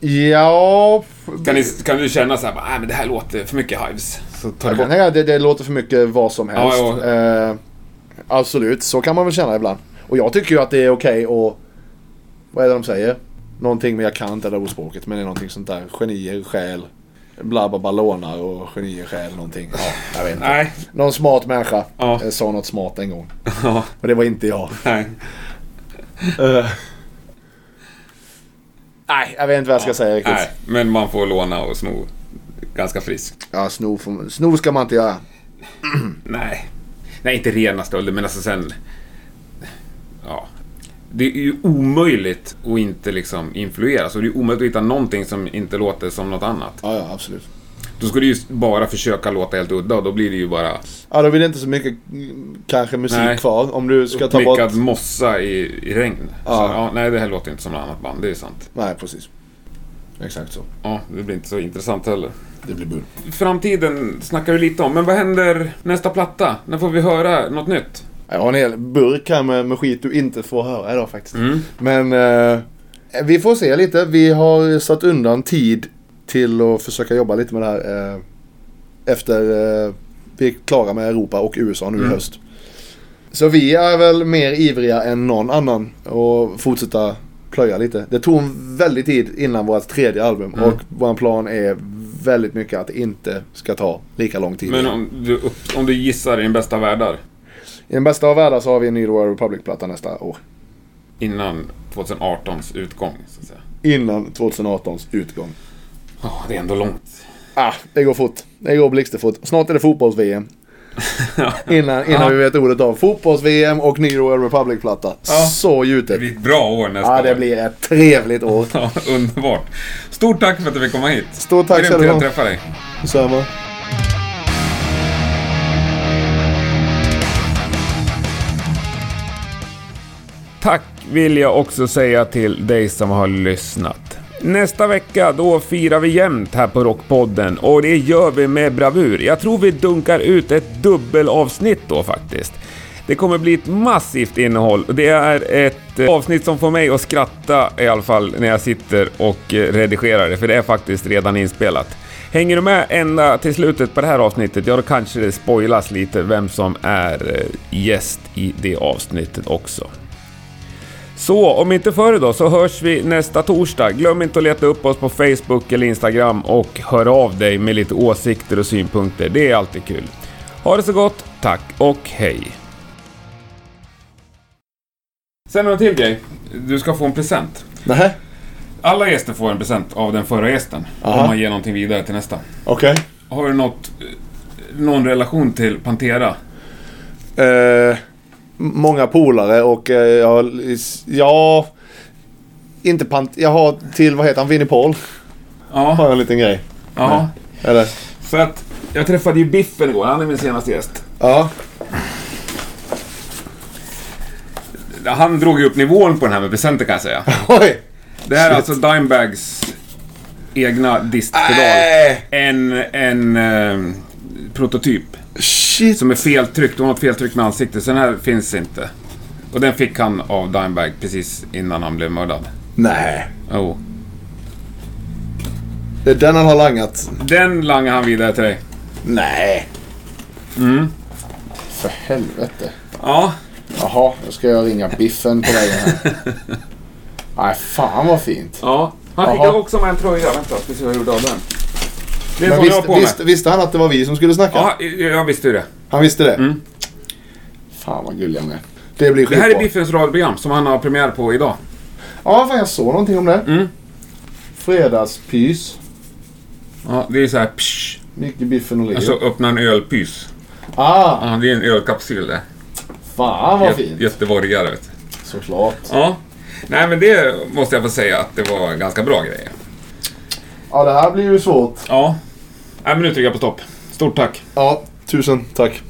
Ja, Kan, ni, kan du känna så här, nej men det här låter för mycket Hives? Så tar det att det, det låter för mycket vad som helst. Ja, Eh, absolut, så kan man väl känna ibland. Och jag tycker ju att det är okej att... Vad är det de säger? Någonting, men jag kan inte det ordspråket. Men det är någonting sånt där. Genier, själ. Bla bla bla lånar och genier, själ någonting. Ja, jag vet inte. Nej. Någon smart människa Ja. eh, sa något smart en gång. Ja, Och det var inte jag. nej. Eh. Nej, jag vet inte vad jag ska säga riktigt. nej. Men man får låna och sno ganska friskt. Ja, snor, får- snor ska man inte göra. Nej. Nej, inte rena stölder, men alltså sen... Det är ju omöjligt att inte liksom influeras. Och det är omöjligt att hitta någonting som inte låter som något annat. Ja, ja, absolut. Då ska du ju bara försöka låta helt udda och då blir det ju bara Ja, då blir det inte så mycket kanske musik Nej. kvar. Om du ska ta bort... uppmickad mossa i, i regn. Ja. Så, ja, nej, det här låter inte som något annat band. Det är sant. Nej, precis. Exakt så. Ja, det blir inte så intressant heller. Det blir bull. Framtiden snackar du lite om, men vad händer nästa platta? När får vi höra något nytt? Jag har en hel burk här med, med skit du inte får höra idag faktiskt. Mm. Men eh, vi får se lite. Vi har satt undan tid till att försöka jobba lite med det här. Eh, efter eh, vi är klara med Europa och USA nu i Mm. höst. Så vi är väl mer ivriga än någon annan och fortsätta plöja lite. Det tog en väldigt tid innan vårt tredje album Mm. och vår plan är väldigt mycket att det inte ska ta lika lång tid. Men om du, om du gissar i den bästa världar I den bästa av världar så har vi en ny Royal Republic-platta nästa år. innan 2018s utgång, så att säga. Innan 2018s utgång. Ja, det är ändå långt. Ah, det går fort. Det går blixtfort. Snart är det fotbolls-VM. Innan, innan Ja. vi vet ordet av. Fotbolls-VM och ny Royal Republic-platta. Ja. Så Det gjutet. blir ett bra år nästa Ja, det år. blir ett trevligt år. Underbart. Stort tack för att du fick komma hit. Stort tack Grymt själv. kul att träffa dig. Samma. Tack vill jag också säga till dig som har lyssnat. Nästa vecka då firar vi jämnt här på Rockpodden och det gör vi med bravur. Jag tror vi dunkar ut ett dubbelavsnitt då faktiskt. Det kommer bli ett massivt innehåll och det är ett eh, avsnitt som får mig att skratta i alla fall när jag sitter och eh, redigerar det, för det är faktiskt redan inspelat. Hänger du med ända till slutet på det här avsnittet, ja då kanske det spoilas lite vem som är eh, gäst i det avsnittet också. Så om inte före då så hörs vi nästa torsdag. Glöm inte att leta upp oss på Facebook eller Instagram och hör av dig med lite åsikter och synpunkter. Det är alltid kul. Ha det så gott, tack och hej! Sen en till grej. Du ska få en present. Nähä? Alla gäster får en present av den förra gästen. Aha. Om man ger någonting vidare till nästa. Okej. Har du något, eh, någon relation till Pantera? Eh, m- många polare och eh, jag, ja... Inte pant... Jag har till, vad heter han, Vinnie Paul. Har Ja. jag en liten grej. ja. Eller? För att jag träffade ju Biffen igår. Han är min senaste gäst. Ja. Han drog ju upp nivån på den här med presenter kan jag säga. Oj! Det här är alltså Dimebags egna distpedal. Nej! En, en eh, prototyp Shit! som är feltryckt. Hon har ett feltryck med ansiktet, så den här finns inte. Och den fick han av Dimebag precis innan han blev mördad. Nej. Oh. Det är den han har langat. Den langar han vidare till dig. Nej. Mm. För helvete. Ja, Jaha, då ska jag ringa Biffen på vägen här. Nej, fan vad fint. ja. Han fick Jaha. också med en tröja. Vänta, ska se vad jag gjorde av den. Det Men jag har visst, på visst, visste han att det var vi som skulle snacka? Ja, jag visste ju det. Han visste det? Mm. Fan vad gullig han är. Det blir Det här är skitbra. Biffens radioprogram som han har premiär på idag. Ja, fan jag såg någonting om det. Mm. Fredagspys. Ja, det är så här psh, Mycket Biffen och Leo. Alltså öppna en ölpys. ah, Ja, det är en ölkapsyl det. fan vad Gö- fint. Göteborgare vet du. Såklart. Ja. Nej, men det måste jag få säga att det var ganska bra grejer. Ja, det här blir ju svårt. Ja. Nej, men nu trycker jag på stopp. Stort tack. Ja, tusen tack.